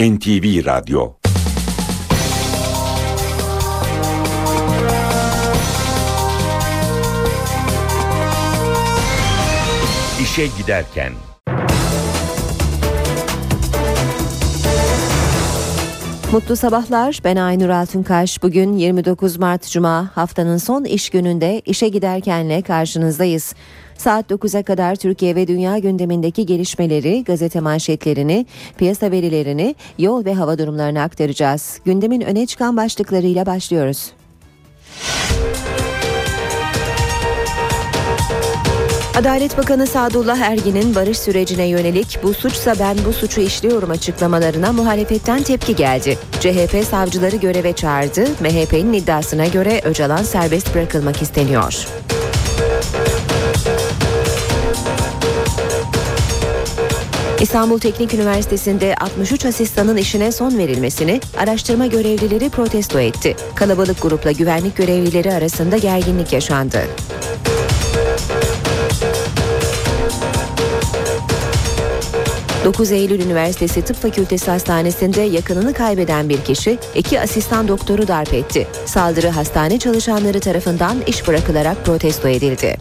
NTV Radyo İşe giderken Mutlu sabahlar. Ben Aynur Altunkaş. Bugün 29 Mart Cuma haftanın son iş gününde işe giderkenle karşınızdayız. Saat 9'a kadar Türkiye ve dünya gündemindeki gelişmeleri, gazete manşetlerini, piyasa verilerini, yol ve hava durumlarını aktaracağız. Gündemin öne çıkan başlıklarıyla başlıyoruz. Adalet Bakanı Sadullah Ergin'in barış sürecine yönelik bu suçsa ben bu suçu işliyorum açıklamalarına muhalefetten tepki geldi. CHP savcıları göreve çağırdı. MHP'nin iddiasına göre Öcalan serbest bırakılmak isteniyor. İstanbul Teknik Üniversitesi'nde 63 asistanın işine son verilmesini araştırma görevlileri protesto etti. Kalabalık grupla güvenlik görevlileri arasında gerginlik yaşandı. 9 Eylül Üniversitesi Tıp Fakültesi Hastanesi'nde yakınını kaybeden bir kişi iki asistan doktoru darp etti. Saldırı hastane çalışanları tarafından iş bırakılarak protesto edildi.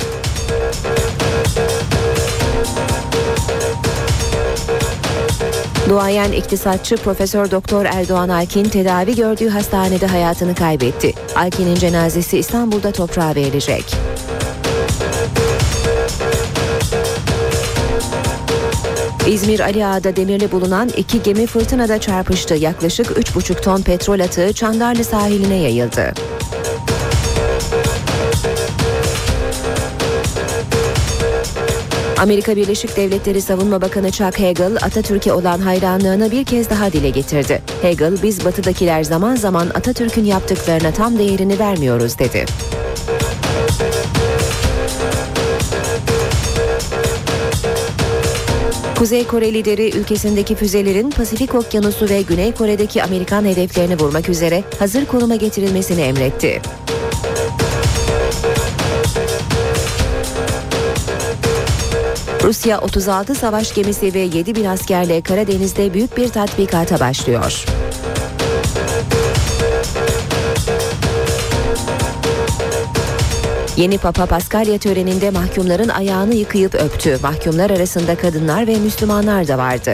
Duayen iktisatçı Profesör Doktor Erdoğan Alkin tedavi gördüğü hastanede hayatını kaybetti. Alkin'in cenazesi İstanbul'da toprağa verilecek. İzmir Ali Ağa'da demirli bulunan iki gemi fırtınada çarpıştı. Yaklaşık 3,5 ton petrol atığı Çandarlı sahiline yayıldı. Amerika Birleşik Devletleri Savunma Bakanı Chuck Hagel Atatürk'e olan hayranlığını bir kez daha dile getirdi. Hagel biz batıdakiler zaman zaman Atatürk'ün yaptıklarına tam değerini vermiyoruz dedi. Kuzey Kore lideri ülkesindeki füzelerin Pasifik Okyanusu ve Güney Kore'deki Amerikan hedeflerini vurmak üzere hazır konuma getirilmesini emretti. Rusya 36 savaş gemisi ve 7 bin askerle Karadeniz'de büyük bir tatbikata başlıyor. Yeni Papa Paskalya töreninde mahkumların ayağını yıkayıp öptü. Mahkumlar arasında kadınlar ve Müslümanlar da vardı.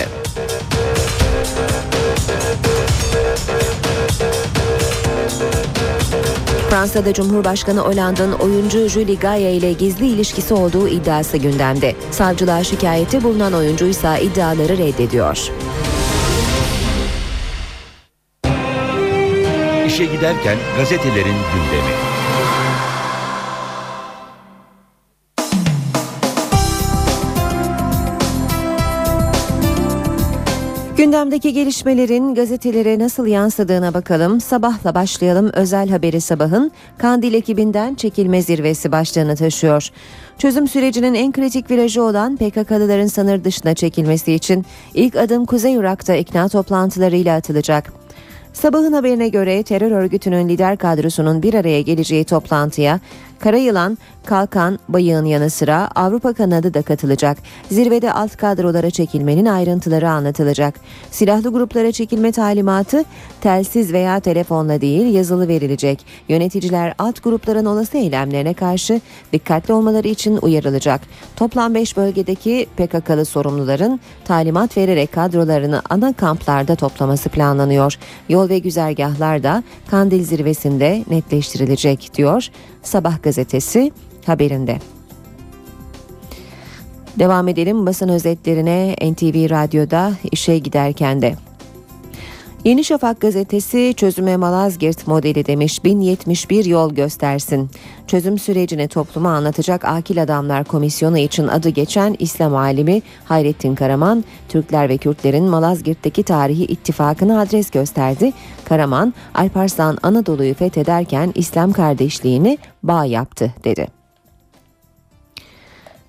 Fransa'da Cumhurbaşkanı Hollande'ın oyuncu Julie Gaia ile gizli ilişkisi olduğu iddiası gündemde. Savcılığa şikayette bulunan oyuncu ise iddiaları reddediyor. İşe giderken gazetelerin gündemi. Gündemdeki gelişmelerin gazetelere nasıl yansıdığına bakalım. Sabahla başlayalım. Özel haberi sabahın Kandil ekibinden çekilme zirvesi başlığını taşıyor. Çözüm sürecinin en kritik virajı olan PKK'lıların sınır dışına çekilmesi için ilk adım Kuzey Irak'ta ikna toplantılarıyla atılacak. Sabahın haberine göre terör örgütünün lider kadrosunun bir araya geleceği toplantıya Karayılan, Kalkan, Bayık'ın yanı sıra Avrupa kanadı da katılacak. Zirvede alt kadrolara çekilmenin ayrıntıları anlatılacak. Silahlı gruplara çekilme talimatı telsiz veya telefonla değil yazılı verilecek. Yöneticiler alt grupların olası eylemlerine karşı dikkatli olmaları için uyarılacak. Toplam 5 bölgedeki PKK'lı sorumluların talimat vererek kadrolarını ana kamplarda toplaması planlanıyor. Yol ve güzergahlar da Kandil zirvesinde netleştirilecek diyor Sabah gazetesi haberinde. Devam edelim basın özetlerine NTV Radyo'da işe giderken de. Yeni Şafak gazetesi çözüme Malazgirt modeli demiş 1071 yol göstersin. Çözüm sürecini topluma anlatacak Akil Adamlar Komisyonu için adı geçen İslam alimi Hayrettin Karaman, Türkler ve Kürtlerin Malazgirt'teki tarihi ittifakını adres gösterdi. Karaman, Alparslan Anadolu'yu fethederken İslam kardeşliğini bağ yaptı dedi.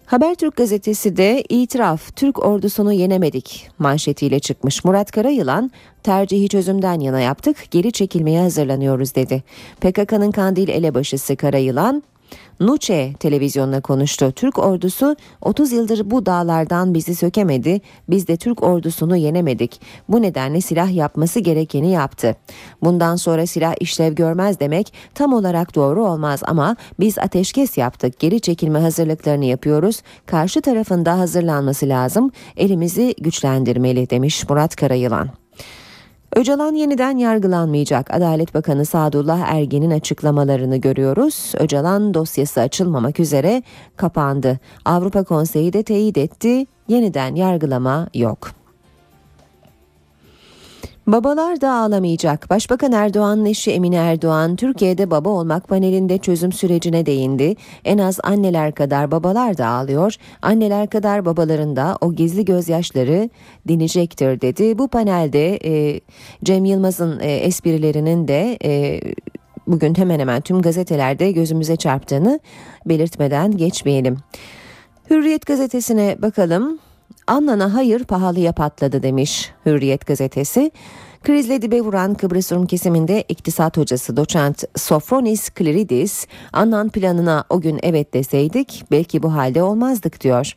Habertürk gazetesi de itiraf Türk ordusunu yenemedik manşetiyle çıkmış. Murat Karayılan tercihi çözümden yana yaptık geri çekilmeye hazırlanıyoruz dedi. PKK'nın Kandil elebaşısı Karayılan Nuçe televizyonuna konuştu. Türk ordusu 30 yıldır bu dağlardan bizi sökemedi. Biz de Türk ordusunu yenemedik. Bu nedenle silah yapması gerekeni yaptı. Bundan sonra silah işlev görmez demek tam olarak doğru olmaz ama biz ateşkes yaptık. Geri çekilme hazırlıklarını yapıyoruz. Karşı tarafında hazırlanması lazım. Elimizi güçlendirmeli demiş Murat Karayılan. Öcalan yeniden yargılanmayacak. Adalet Bakanı Sadullah Ergen'in açıklamalarını görüyoruz. Öcalan dosyası açılmamak üzere kapandı. Avrupa Konseyi de teyit etti. Yeniden yargılama yok. Babalar da ağlamayacak. Başbakan Erdoğan'ın eşi Emine Erdoğan Türkiye'de baba olmak panelinde çözüm sürecine değindi. En az anneler kadar babalar da ağlıyor. Anneler kadar babaların da o gizli gözyaşları dinecektir dedi. Bu panelde e, Cem Yılmaz'ın e, esprilerinin de e, bugün hemen hemen tüm gazetelerde gözümüze çarptığını belirtmeden geçmeyelim. Hürriyet gazetesine bakalım. Annana hayır pahalıya patladı demiş Hürriyet gazetesi. Krizle dibe vuran Kıbrıs Rum kesiminde iktisat hocası doçent Sofronis Kliridis, Annan planına o gün evet deseydik belki bu halde olmazdık diyor.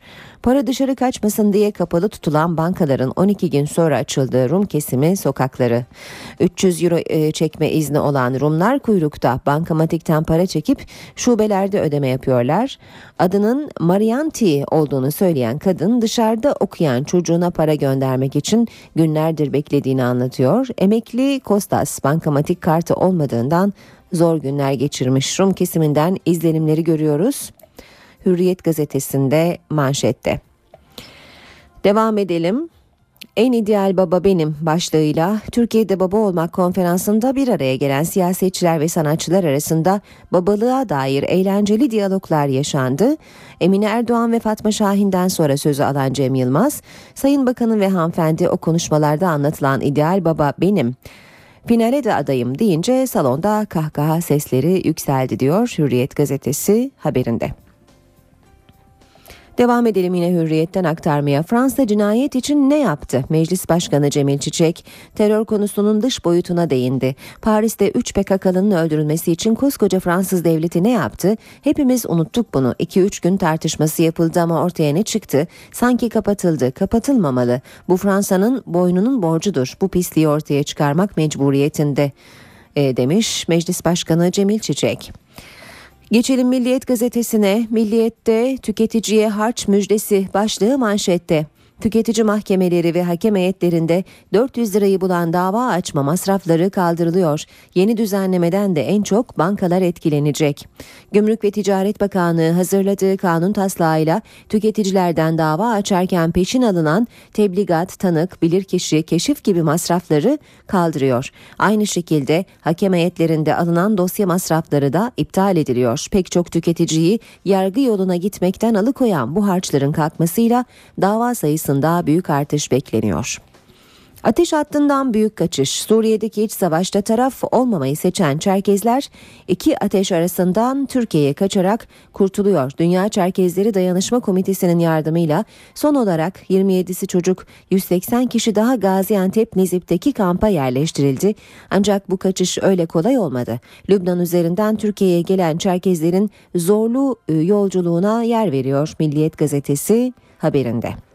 Para dışarı kaçmasın diye kapalı tutulan bankaların 12 gün sonra açıldığı Rum kesimi sokakları. 300 euro e, çekme izni olan Rumlar kuyrukta bankamatikten para çekip şubelerde ödeme yapıyorlar. Adının Marianti olduğunu söyleyen kadın dışarıda okuyan çocuğuna para göndermek için günlerdir beklediğini anlatıyor. Emekli Kostas bankamatik kartı olmadığından zor günler geçirmiş Rum kesiminden izlenimleri görüyoruz. Hürriyet gazetesinde manşette. Devam edelim. En ideal baba benim başlığıyla Türkiye'de baba olmak konferansında bir araya gelen siyasetçiler ve sanatçılar arasında babalığa dair eğlenceli diyaloglar yaşandı. Emine Erdoğan ve Fatma Şahin'den sonra sözü alan Cem Yılmaz, Sayın Bakanım ve hanımefendi o konuşmalarda anlatılan ideal baba benim. Finale de adayım deyince salonda kahkaha sesleri yükseldi diyor Hürriyet gazetesi haberinde. Devam edelim yine hürriyetten aktarmaya. Fransa cinayet için ne yaptı? Meclis Başkanı Cemil Çiçek terör konusunun dış boyutuna değindi. Paris'te 3 PKK'lının öldürülmesi için koskoca Fransız devleti ne yaptı? Hepimiz unuttuk bunu. 2-3 gün tartışması yapıldı ama ortaya ne çıktı? Sanki kapatıldı. Kapatılmamalı. Bu Fransa'nın boynunun borcudur. Bu pisliği ortaya çıkarmak mecburiyetinde e, demiş Meclis Başkanı Cemil Çiçek. Geçelim Milliyet gazetesine. Milliyet'te tüketiciye harç müjdesi başlığı manşette. Tüketici mahkemeleri ve hakem heyetlerinde 400 lirayı bulan dava açma masrafları kaldırılıyor. Yeni düzenlemeden de en çok bankalar etkilenecek. Gümrük ve Ticaret Bakanlığı hazırladığı kanun taslağıyla tüketicilerden dava açarken peşin alınan tebligat, tanık, bilirkişi, keşif gibi masrafları kaldırıyor. Aynı şekilde hakem heyetlerinde alınan dosya masrafları da iptal ediliyor. Pek çok tüketiciyi yargı yoluna gitmekten alıkoyan bu harçların kalkmasıyla dava sayısı sayısında büyük artış bekleniyor. Ateş hattından büyük kaçış. Suriye'deki iç savaşta taraf olmamayı seçen Çerkezler iki ateş arasından Türkiye'ye kaçarak kurtuluyor. Dünya Çerkezleri Dayanışma Komitesi'nin yardımıyla son olarak 27'si çocuk 180 kişi daha Gaziantep Nizip'teki kampa yerleştirildi. Ancak bu kaçış öyle kolay olmadı. Lübnan üzerinden Türkiye'ye gelen Çerkezlerin zorlu e, yolculuğuna yer veriyor Milliyet gazetesi haberinde.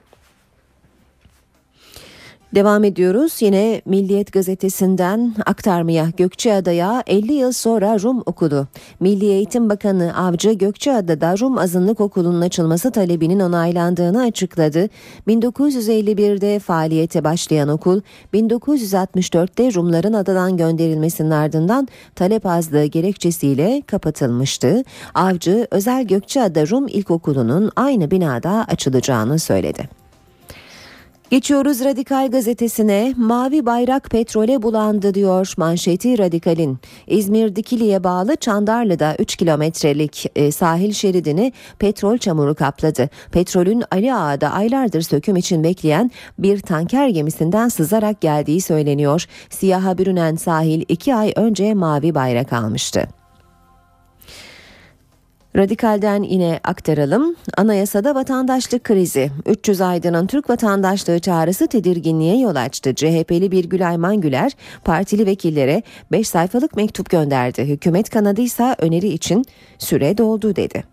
Devam ediyoruz yine Milliyet gazetesinden aktarmaya Gökçeada'ya 50 yıl sonra Rum okulu. Milli Eğitim Bakanı Avcı Gökçeada'da Rum azınlık okulunun açılması talebinin onaylandığını açıkladı. 1951'de faaliyete başlayan okul 1964'te Rumların adadan gönderilmesinin ardından talep azlığı gerekçesiyle kapatılmıştı. Avcı özel Gökçeada Rum İlkokulu'nun aynı binada açılacağını söyledi. Geçiyoruz Radikal gazetesine mavi bayrak petrole bulandı diyor manşeti Radikal'in. İzmir Dikili'ye bağlı Çandarlı'da 3 kilometrelik e, sahil şeridini petrol çamuru kapladı. Petrolün Ali Ağa'da aylardır söküm için bekleyen bir tanker gemisinden sızarak geldiği söyleniyor. Siyaha bürünen sahil 2 ay önce mavi bayrak almıştı. Radikal'den yine aktaralım. Anayasada vatandaşlık krizi. 300 aydının Türk vatandaşlığı çağrısı tedirginliğe yol açtı. CHP'li Birgül Ayman Güler partili vekillere 5 sayfalık mektup gönderdi. Hükümet kanadıysa öneri için süre doldu dedi.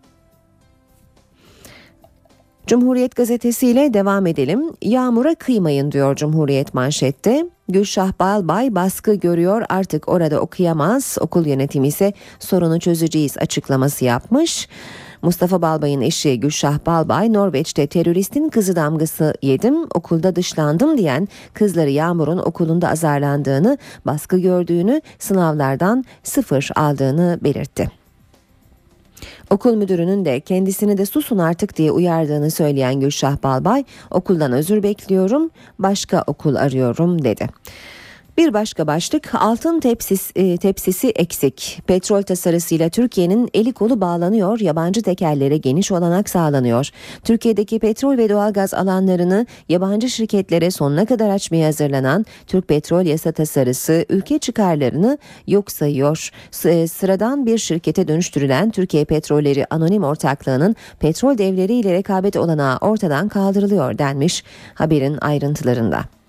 Cumhuriyet gazetesiyle devam edelim. Yağmura kıymayın diyor Cumhuriyet manşette. Gülşah Balbay baskı görüyor artık orada okuyamaz. Okul yönetimi ise sorunu çözeceğiz açıklaması yapmış. Mustafa Balbay'ın eşi Gülşah Balbay Norveç'te teröristin kızı damgası yedim okulda dışlandım diyen kızları Yağmur'un okulunda azarlandığını baskı gördüğünü sınavlardan sıfır aldığını belirtti. Okul müdürünün de kendisini de susun artık diye uyardığını söyleyen Gülşah Balbay okuldan özür bekliyorum başka okul arıyorum dedi. Bir başka başlık altın tepsis, e, tepsisi eksik. Petrol tasarısıyla Türkiye'nin eli kolu bağlanıyor, yabancı tekerlere geniş olanak sağlanıyor. Türkiye'deki petrol ve doğalgaz alanlarını yabancı şirketlere sonuna kadar açmaya hazırlanan Türk Petrol Yasa tasarısı ülke çıkarlarını yok sayıyor. S- sıradan bir şirkete dönüştürülen Türkiye Petrolleri Anonim Ortaklığı'nın petrol devleriyle rekabet olanağı ortadan kaldırılıyor denmiş haberin ayrıntılarında.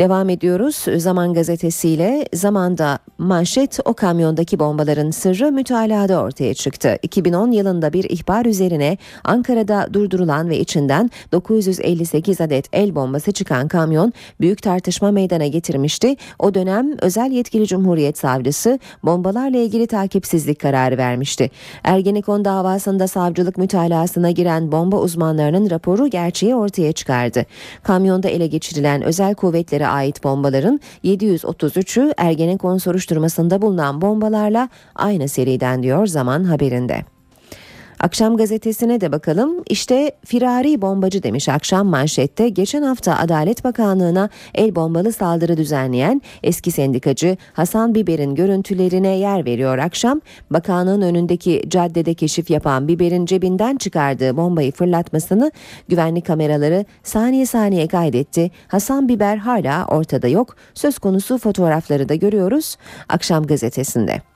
Devam ediyoruz Zaman gazetesiyle. Zamanda manşet o kamyondaki bombaların sırrı mütalada ortaya çıktı. 2010 yılında bir ihbar üzerine Ankara'da durdurulan ve içinden 958 adet el bombası çıkan kamyon büyük tartışma meydana getirmişti. O dönem özel yetkili Cumhuriyet Savcısı bombalarla ilgili takipsizlik kararı vermişti. Ergenekon davasında savcılık mütalasına giren bomba uzmanlarının raporu gerçeği ortaya çıkardı. Kamyonda ele geçirilen özel kuvvetlere ait bombaların 733'ü Ergenekon soruşturmasında bulunan bombalarla aynı seriden diyor Zaman haberinde. Akşam gazetesine de bakalım. İşte firari bombacı demiş akşam manşette. Geçen hafta Adalet Bakanlığı'na el bombalı saldırı düzenleyen eski sendikacı Hasan Biber'in görüntülerine yer veriyor akşam. Bakanlığın önündeki caddede keşif yapan Biber'in cebinden çıkardığı bombayı fırlatmasını güvenlik kameraları saniye saniye kaydetti. Hasan Biber hala ortada yok. Söz konusu fotoğrafları da görüyoruz akşam gazetesinde.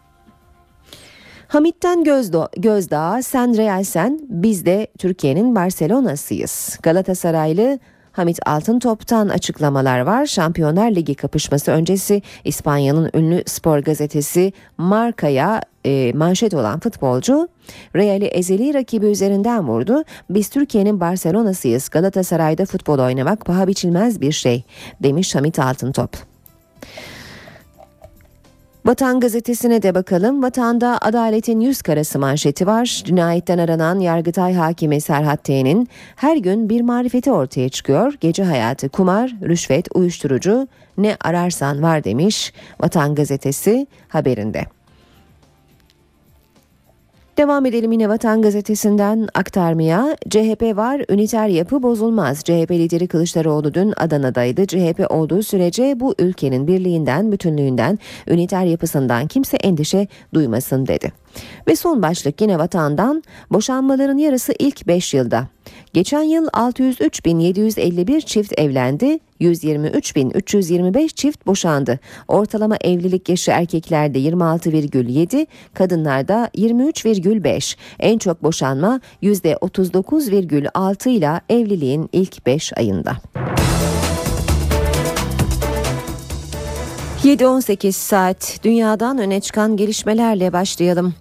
Hamit'ten Gözdo, Gözdağ, sen Realsen, biz de Türkiye'nin Barcelona'sıyız. Galatasaraylı Hamit Altıntop'tan açıklamalar var. Şampiyonlar Ligi kapışması öncesi İspanya'nın ünlü spor gazetesi Marka'ya e, manşet olan futbolcu Real'i ezeli rakibi üzerinden vurdu. Biz Türkiye'nin Barcelona'sıyız. Galatasaray'da futbol oynamak paha biçilmez bir şey demiş Hamit Altıntop. Vatan gazetesine de bakalım. Vatanda adaletin yüz karası manşeti var. Cinayetten aranan Yargıtay Hakimi Serhat T'nin her gün bir marifeti ortaya çıkıyor. Gece hayatı, kumar, rüşvet, uyuşturucu ne ararsan var demiş Vatan gazetesi haberinde. Devam edelim yine Vatan Gazetesi'nden aktarmaya. CHP var, üniter yapı bozulmaz. CHP lideri Kılıçdaroğlu dün Adana'daydı. CHP olduğu sürece bu ülkenin birliğinden, bütünlüğünden, üniter yapısından kimse endişe duymasın dedi. Ve son başlık yine vatandan boşanmaların yarısı ilk 5 yılda. Geçen yıl 603.751 çift evlendi, 123.325 çift boşandı. Ortalama evlilik yaşı erkeklerde 26,7, kadınlarda 23,5. En çok boşanma %39,6 ile evliliğin ilk 5 ayında. 7-18 saat dünyadan öne çıkan gelişmelerle başlayalım.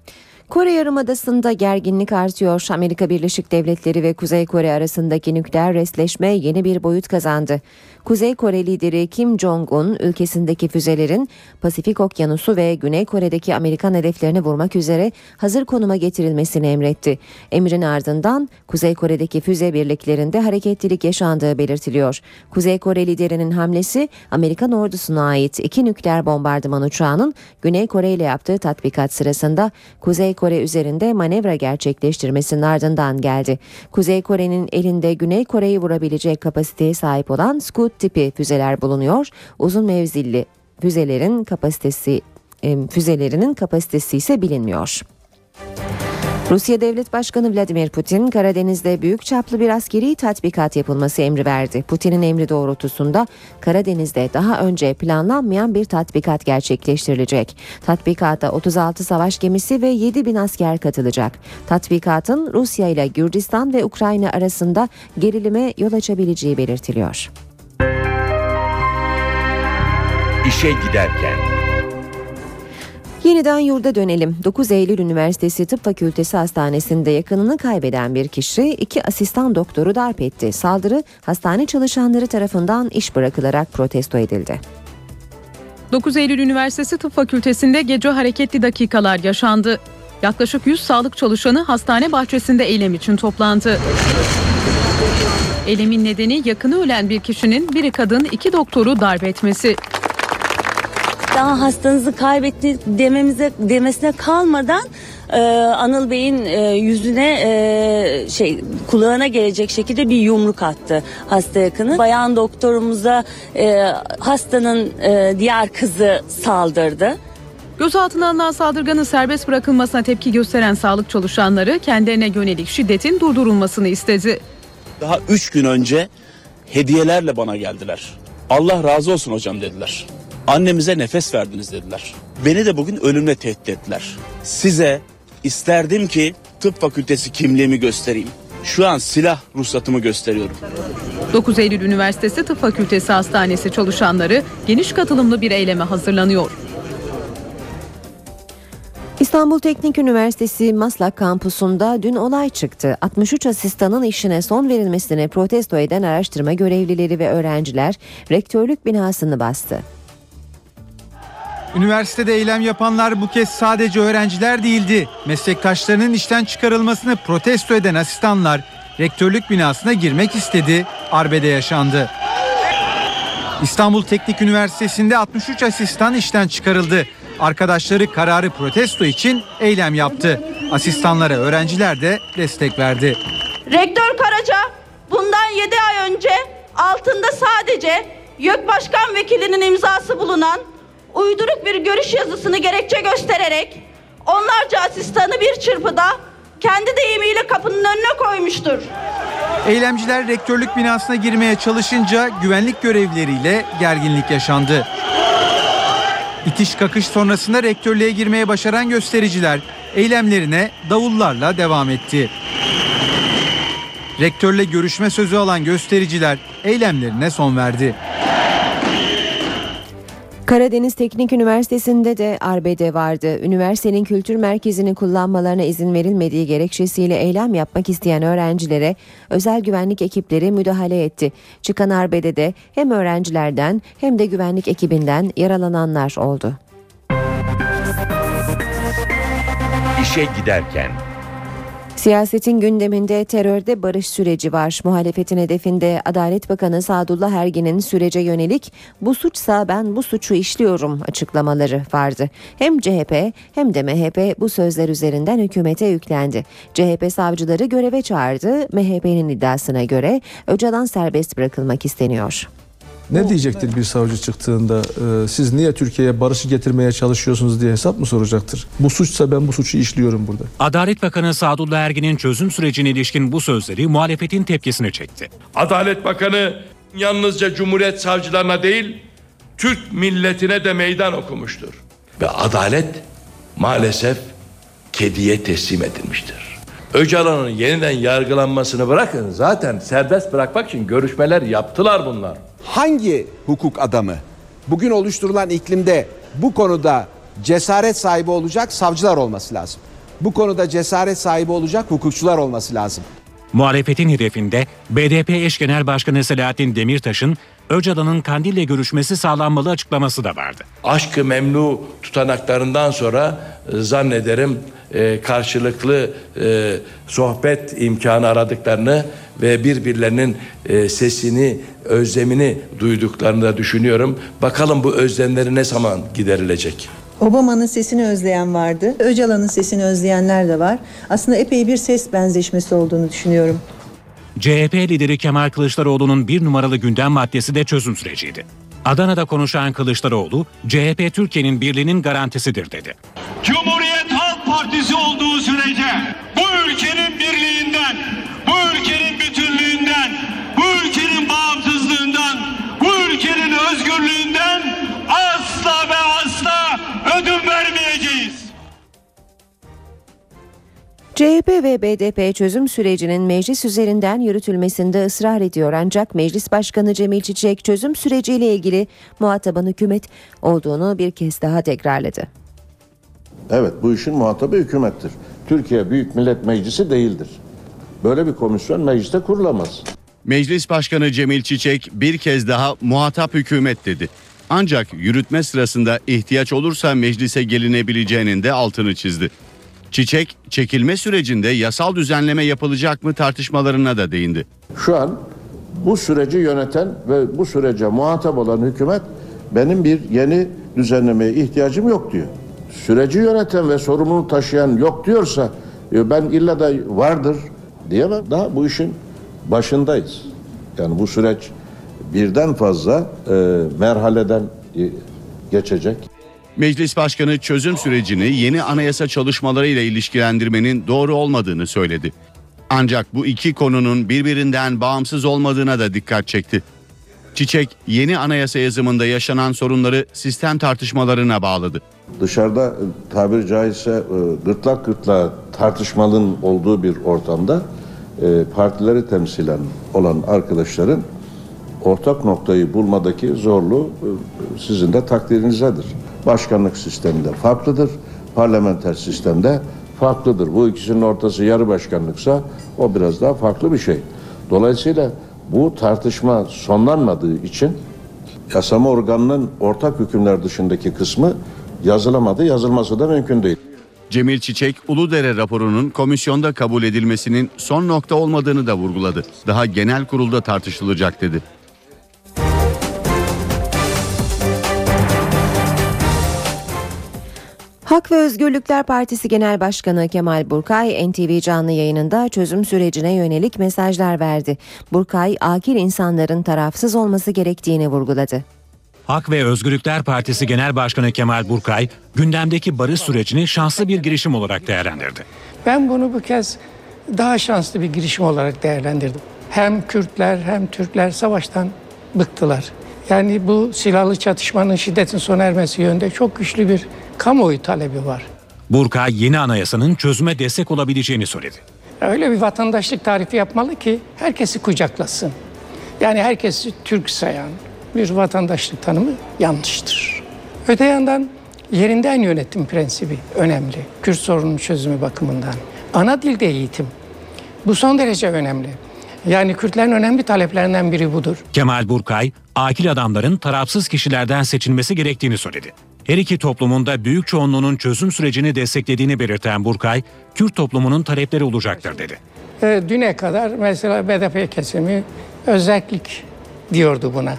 Kore Yarımadası'nda gerginlik artıyor. Amerika Birleşik Devletleri ve Kuzey Kore arasındaki nükleer resleşme yeni bir boyut kazandı. Kuzey Kore lideri Kim Jong-un ülkesindeki füzelerin Pasifik Okyanusu ve Güney Kore'deki Amerikan hedeflerini vurmak üzere hazır konuma getirilmesini emretti. Emrin ardından Kuzey Kore'deki füze birliklerinde hareketlilik yaşandığı belirtiliyor. Kuzey Kore liderinin hamlesi Amerikan ordusuna ait iki nükleer bombardıman uçağının Güney Kore ile yaptığı tatbikat sırasında Kuzey Kore üzerinde manevra gerçekleştirmesinin ardından geldi. Kuzey Kore'nin elinde Güney Kore'yi vurabilecek kapasiteye sahip olan Scud tipi füzeler bulunuyor. Uzun mevzilli füzelerin kapasitesi füzelerinin kapasitesi ise bilinmiyor. Rusya Devlet Başkanı Vladimir Putin, Karadeniz'de büyük çaplı bir askeri tatbikat yapılması emri verdi. Putin'in emri doğrultusunda Karadeniz'de daha önce planlanmayan bir tatbikat gerçekleştirilecek. Tatbikata 36 savaş gemisi ve 7 bin asker katılacak. Tatbikatın Rusya ile Gürcistan ve Ukrayna arasında gerilime yol açabileceği belirtiliyor. İşe giderken Yeniden yurda dönelim. 9 Eylül Üniversitesi Tıp Fakültesi Hastanesi'nde yakınını kaybeden bir kişi iki asistan doktoru darp etti. Saldırı hastane çalışanları tarafından iş bırakılarak protesto edildi. 9 Eylül Üniversitesi Tıp Fakültesi'nde gece hareketli dakikalar yaşandı. Yaklaşık 100 sağlık çalışanı hastane bahçesinde eylem için toplandı. Eylemin nedeni yakını ölen bir kişinin biri kadın iki doktoru darp etmesi. Daha hastanızı kaybetti dememize demesine kalmadan e, Anıl Bey'in e, yüzüne e, şey kulağına gelecek şekilde bir yumruk attı hasta yakını. Bayan doktorumuza e, hastanın e, diğer kızı saldırdı. Gözaltına alınan saldırganın serbest bırakılmasına tepki gösteren sağlık çalışanları kendilerine yönelik şiddetin durdurulmasını istedi. Daha üç gün önce hediyelerle bana geldiler. Allah razı olsun hocam dediler. Annemize nefes verdiniz dediler. Beni de bugün ölümle tehdit ettiler. Size isterdim ki tıp fakültesi kimliğimi göstereyim. Şu an silah ruhsatımı gösteriyorum. 9 Eylül Üniversitesi Tıp Fakültesi Hastanesi çalışanları geniş katılımlı bir eyleme hazırlanıyor. İstanbul Teknik Üniversitesi Maslak kampusunda dün olay çıktı. 63 asistanın işine son verilmesini protesto eden araştırma görevlileri ve öğrenciler rektörlük binasını bastı. Üniversitede eylem yapanlar bu kez sadece öğrenciler değildi. Meslektaşlarının işten çıkarılmasını protesto eden asistanlar rektörlük binasına girmek istedi. Arbede yaşandı. İstanbul Teknik Üniversitesi'nde 63 asistan işten çıkarıldı. Arkadaşları kararı protesto için eylem yaptı. Asistanlara öğrenciler de destek verdi. Rektör Karaca bundan 7 ay önce altında sadece YÖK Başkan Vekilinin imzası bulunan uyduruk bir görüş yazısını gerekçe göstererek onlarca asistanı bir çırpıda kendi deyimiyle kapının önüne koymuştur. Eylemciler rektörlük binasına girmeye çalışınca güvenlik görevlileriyle gerginlik yaşandı. İtiş kakış sonrasında rektörlüğe girmeye başaran göstericiler eylemlerine davullarla devam etti. Rektörle görüşme sözü alan göstericiler eylemlerine son verdi. Karadeniz Teknik Üniversitesi'nde de arbede vardı. Üniversitenin kültür merkezini kullanmalarına izin verilmediği gerekçesiyle eylem yapmak isteyen öğrencilere özel güvenlik ekipleri müdahale etti. Çıkan arbedede hem öğrencilerden hem de güvenlik ekibinden yaralananlar oldu. İşe giderken Siyasetin gündeminde terörde barış süreci var. Muhalefetin hedefinde Adalet Bakanı Sadullah Ergin'in sürece yönelik bu suçsa ben bu suçu işliyorum açıklamaları vardı. Hem CHP hem de MHP bu sözler üzerinden hükümete yüklendi. CHP savcıları göreve çağırdı. MHP'nin iddiasına göre Öcalan serbest bırakılmak isteniyor. Ne diyecektir bir savcı çıktığında e, siz niye Türkiye'ye barışı getirmeye çalışıyorsunuz diye hesap mı soracaktır? Bu suçsa ben bu suçu işliyorum burada. Adalet Bakanı Sadullah Ergin'in çözüm sürecine ilişkin bu sözleri muhalefetin tepkisini çekti. Adalet Bakanı yalnızca Cumhuriyet savcılarına değil, Türk milletine de meydan okumuştur. Ve adalet maalesef kediye teslim edilmiştir. Öcalan'ın yeniden yargılanmasını bırakın zaten serbest bırakmak için görüşmeler yaptılar bunlar. Hangi hukuk adamı bugün oluşturulan iklimde bu konuda cesaret sahibi olacak savcılar olması lazım. Bu konuda cesaret sahibi olacak hukukçular olması lazım. Muhalefetin hedefinde BDP eş genel başkanı Selahattin Demirtaş'ın Öcalan'ın Kandil'le görüşmesi sağlanmalı açıklaması da vardı. Aşkı memnu tutanaklarından sonra e, zannederim e, karşılıklı e, sohbet imkanı aradıklarını ve birbirlerinin sesini, özlemini duyduklarını da düşünüyorum. Bakalım bu özlemleri ne zaman giderilecek? Obama'nın sesini özleyen vardı. Öcalan'ın sesini özleyenler de var. Aslında epey bir ses benzeşmesi olduğunu düşünüyorum. CHP lideri Kemal Kılıçdaroğlu'nun bir numaralı gündem maddesi de çözüm süreciydi. Adana'da konuşan Kılıçdaroğlu, CHP Türkiye'nin birliğinin garantisidir dedi. Cumhuriyet Halk Partisi olduğu sürece bu ülkenin CHP ve BDP çözüm sürecinin meclis üzerinden yürütülmesinde ısrar ediyor ancak Meclis Başkanı Cemil Çiçek çözüm süreciyle ilgili muhatabın hükümet olduğunu bir kez daha tekrarladı. Evet bu işin muhatabı hükümettir. Türkiye Büyük Millet Meclisi değildir. Böyle bir komisyon mecliste kurulamaz. Meclis Başkanı Cemil Çiçek bir kez daha muhatap hükümet dedi. Ancak yürütme sırasında ihtiyaç olursa meclise gelinebileceğinin de altını çizdi. Çiçek, çekilme sürecinde yasal düzenleme yapılacak mı tartışmalarına da değindi. Şu an bu süreci yöneten ve bu sürece muhatap olan hükümet benim bir yeni düzenlemeye ihtiyacım yok diyor. Süreci yöneten ve sorumluluğu taşıyan yok diyorsa e, ben illa da vardır diyemem. Daha bu işin başındayız. Yani bu süreç birden fazla e, merhaleden e, geçecek. Meclis Başkanı çözüm sürecini yeni anayasa çalışmalarıyla ilişkilendirmenin doğru olmadığını söyledi. Ancak bu iki konunun birbirinden bağımsız olmadığına da dikkat çekti. Çiçek yeni anayasa yazımında yaşanan sorunları sistem tartışmalarına bağladı. Dışarıda e, tabiri caizse e, gırtlak gırtlağa tartışmalının olduğu bir ortamda e, partileri temsilen olan arkadaşların ortak noktayı bulmadaki zorluğu sizin de takdirinizdedir. Başkanlık sisteminde farklıdır, parlamenter sistemde farklıdır. Bu ikisinin ortası yarı başkanlıksa o biraz daha farklı bir şey. Dolayısıyla bu tartışma sonlanmadığı için yasama organının ortak hükümler dışındaki kısmı yazılamadı, yazılması da mümkün değil. Cemil Çiçek, Uludere raporunun komisyonda kabul edilmesinin son nokta olmadığını da vurguladı. Daha genel kurulda tartışılacak dedi. Hak ve Özgürlükler Partisi Genel Başkanı Kemal Burkay NTV canlı yayınında çözüm sürecine yönelik mesajlar verdi. Burkay, akil insanların tarafsız olması gerektiğini vurguladı. Hak ve Özgürlükler Partisi Genel Başkanı Kemal Burkay, gündemdeki barış sürecini şanslı bir girişim olarak değerlendirdi. Ben bunu bu kez daha şanslı bir girişim olarak değerlendirdim. Hem Kürtler hem Türkler savaştan bıktılar. Yani bu silahlı çatışmanın şiddetin sona ermesi yönünde çok güçlü bir kamuoyu talebi var. Burkay yeni anayasanın çözüme destek olabileceğini söyledi. Öyle bir vatandaşlık tarifi yapmalı ki herkesi kucaklasın. Yani herkesi Türk sayan bir vatandaşlık tanımı yanlıştır. Öte yandan yerinden yönetim prensibi önemli. Kürt sorunun çözümü bakımından. Ana dilde eğitim. Bu son derece önemli. Yani Kürtlerin önemli taleplerinden biri budur. Kemal Burkay, akil adamların tarafsız kişilerden seçilmesi gerektiğini söyledi. Her iki toplumunda büyük çoğunluğunun çözüm sürecini desteklediğini belirten Burkay, Kürt toplumunun talepleri olacaktır dedi. E, düne kadar mesela BDP kesimi özellik diyordu buna.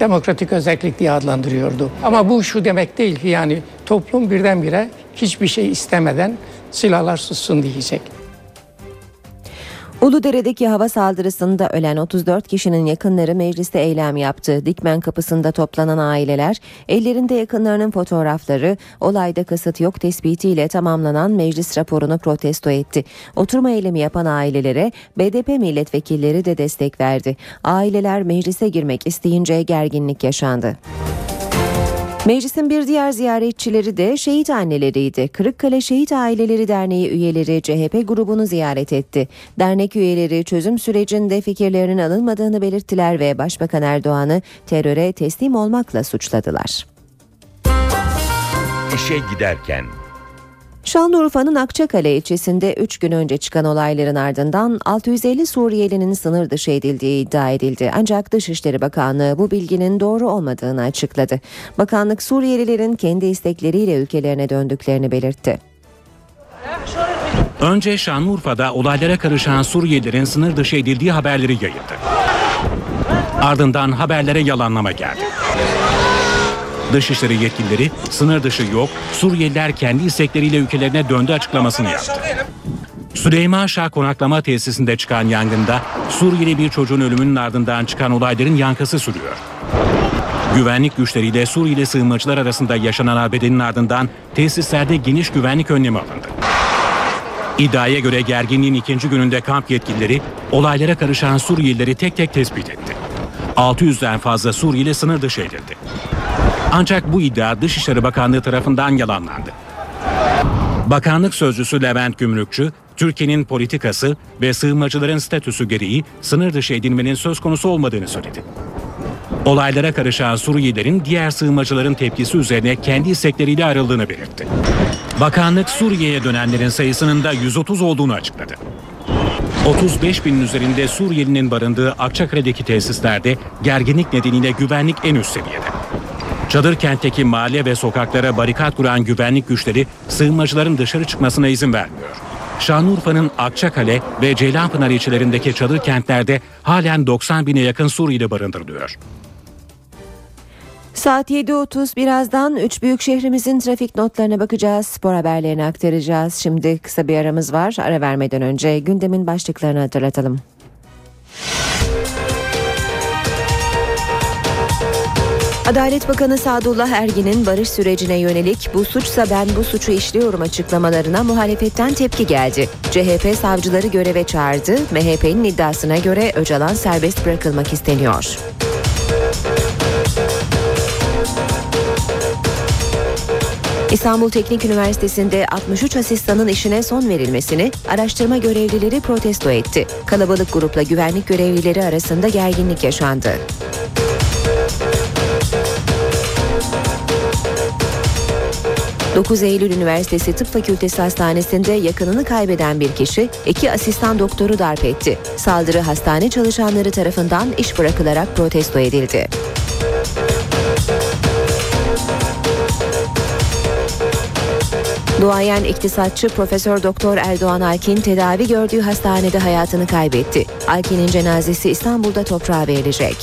Demokratik özellik diye adlandırıyordu. Ama bu şu demek değil ki yani toplum birdenbire hiçbir şey istemeden silahlar sussun diyecek. Uludere'deki hava saldırısında ölen 34 kişinin yakınları mecliste eylem yaptı. Dikmen kapısında toplanan aileler ellerinde yakınlarının fotoğrafları olayda kasıt yok tespitiyle tamamlanan meclis raporunu protesto etti. Oturma eylemi yapan ailelere BDP milletvekilleri de destek verdi. Aileler meclise girmek isteyince gerginlik yaşandı. Meclisin bir diğer ziyaretçileri de şehit anneleriydi. Kırıkkale Şehit Aileleri Derneği üyeleri CHP grubunu ziyaret etti. Dernek üyeleri çözüm sürecinde fikirlerinin alınmadığını belirttiler ve Başbakan Erdoğan'ı teröre teslim olmakla suçladılar. İşe giderken Şanlıurfa'nın Akçakale ilçesinde 3 gün önce çıkan olayların ardından 650 Suriyelinin sınır dışı edildiği iddia edildi. Ancak Dışişleri Bakanlığı bu bilginin doğru olmadığını açıkladı. Bakanlık Suriyelilerin kendi istekleriyle ülkelerine döndüklerini belirtti. Önce Şanlıurfa'da olaylara karışan Suriyelilerin sınır dışı edildiği haberleri yayıldı. Ardından haberlere yalanlama geldi. Dışişleri yetkilileri sınır dışı yok, Suriyeliler kendi istekleriyle ülkelerine döndü açıklamasını yaptı. Süleyman Şah konaklama tesisinde çıkan yangında Suriyeli bir çocuğun ölümünün ardından çıkan olayların yankısı sürüyor. Güvenlik güçleriyle Suriyeli sığınmacılar arasında yaşanan arbedenin ardından tesislerde geniş güvenlik önlemi alındı. İddiaya göre gerginliğin ikinci gününde kamp yetkilileri olaylara karışan Suriyelileri tek tek tespit etti. 600'den fazla Suriyeli sınır dışı edildi. Ancak bu iddia Dışişleri Bakanlığı tarafından yalanlandı. Bakanlık sözcüsü Levent Gümrükçü, Türkiye'nin politikası ve sığınmacıların statüsü gereği sınır dışı edilmenin söz konusu olmadığını söyledi. Olaylara karışan Suriyelilerin diğer sığınmacıların tepkisi üzerine kendi istekleriyle ayrıldığını belirtti. Bakanlık Suriye'ye dönenlerin sayısının da 130 olduğunu açıkladı. 35 binin üzerinde Suriyelinin barındığı Akçakale'deki tesislerde gerginlik nedeniyle güvenlik en üst seviyede. Çadır kentteki mahalle ve sokaklara barikat kuran güvenlik güçleri sığınmacıların dışarı çıkmasına izin vermiyor. Şanlıurfa'nın Akçakale ve Ceylanpınar ilçelerindeki çadır kentlerde halen 90 bine yakın Suriyeli barındırılıyor. Saat 7.30 birazdan 3 büyük şehrimizin trafik notlarına bakacağız. Spor haberlerini aktaracağız. Şimdi kısa bir aramız var. Ara vermeden önce gündemin başlıklarını hatırlatalım. Adalet Bakanı Sadullah Ergin'in barış sürecine yönelik bu suçsa ben bu suçu işliyorum açıklamalarına muhalefetten tepki geldi. CHP savcıları göreve çağırdı. MHP'nin iddiasına göre Öcalan serbest bırakılmak isteniyor. İstanbul Teknik Üniversitesi'nde 63 asistanın işine son verilmesini araştırma görevlileri protesto etti. Kalabalık grupla güvenlik görevlileri arasında gerginlik yaşandı. ...9 Eylül Üniversitesi Tıp Fakültesi Hastanesi'nde yakınını kaybeden bir kişi... ...iki asistan doktoru darp etti. Saldırı hastane çalışanları tarafından iş bırakılarak protesto edildi. Duayen iktisatçı Profesör Doktor Erdoğan Alkin tedavi gördüğü hastanede hayatını kaybetti. Alkin'in cenazesi İstanbul'da toprağa verilecek.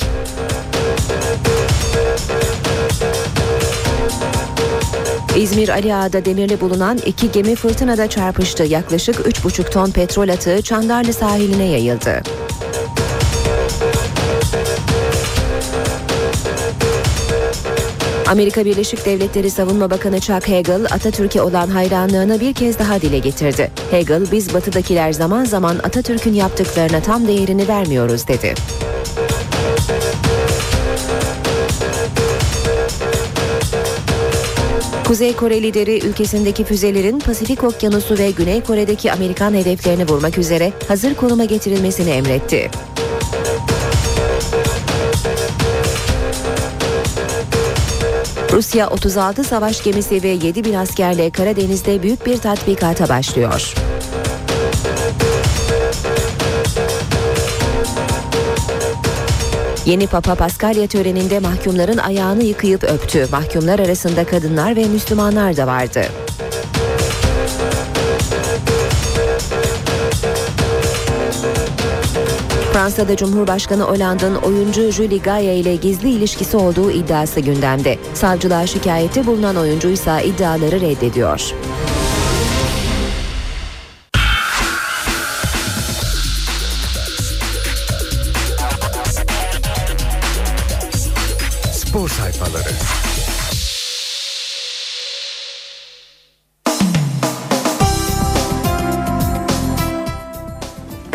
İzmir Ali Ağa'da demirli bulunan iki gemi fırtınada çarpıştı. Yaklaşık 3,5 ton petrol atığı Çandarlı sahiline yayıldı. Amerika Birleşik Devletleri Savunma Bakanı Chuck Hagel, Atatürk'e olan hayranlığını bir kez daha dile getirdi. Hagel, biz batıdakiler zaman zaman Atatürk'ün yaptıklarına tam değerini vermiyoruz dedi. Kuzey Kore lideri ülkesindeki füzelerin Pasifik Okyanusu ve Güney Kore'deki Amerikan hedeflerini vurmak üzere hazır konuma getirilmesini emretti. Rusya 36 savaş gemisi ve 7 bin askerle Karadeniz'de büyük bir tatbikata başlıyor. Yeni Papa Paskalya töreninde mahkumların ayağını yıkayıp öptü. Mahkumlar arasında kadınlar ve Müslümanlar da vardı. Fransa'da Cumhurbaşkanı Hollande'ın oyuncu Julie Gaye ile gizli ilişkisi olduğu iddiası gündemde. Savcılığa şikayeti bulunan oyuncu ise iddiaları reddediyor.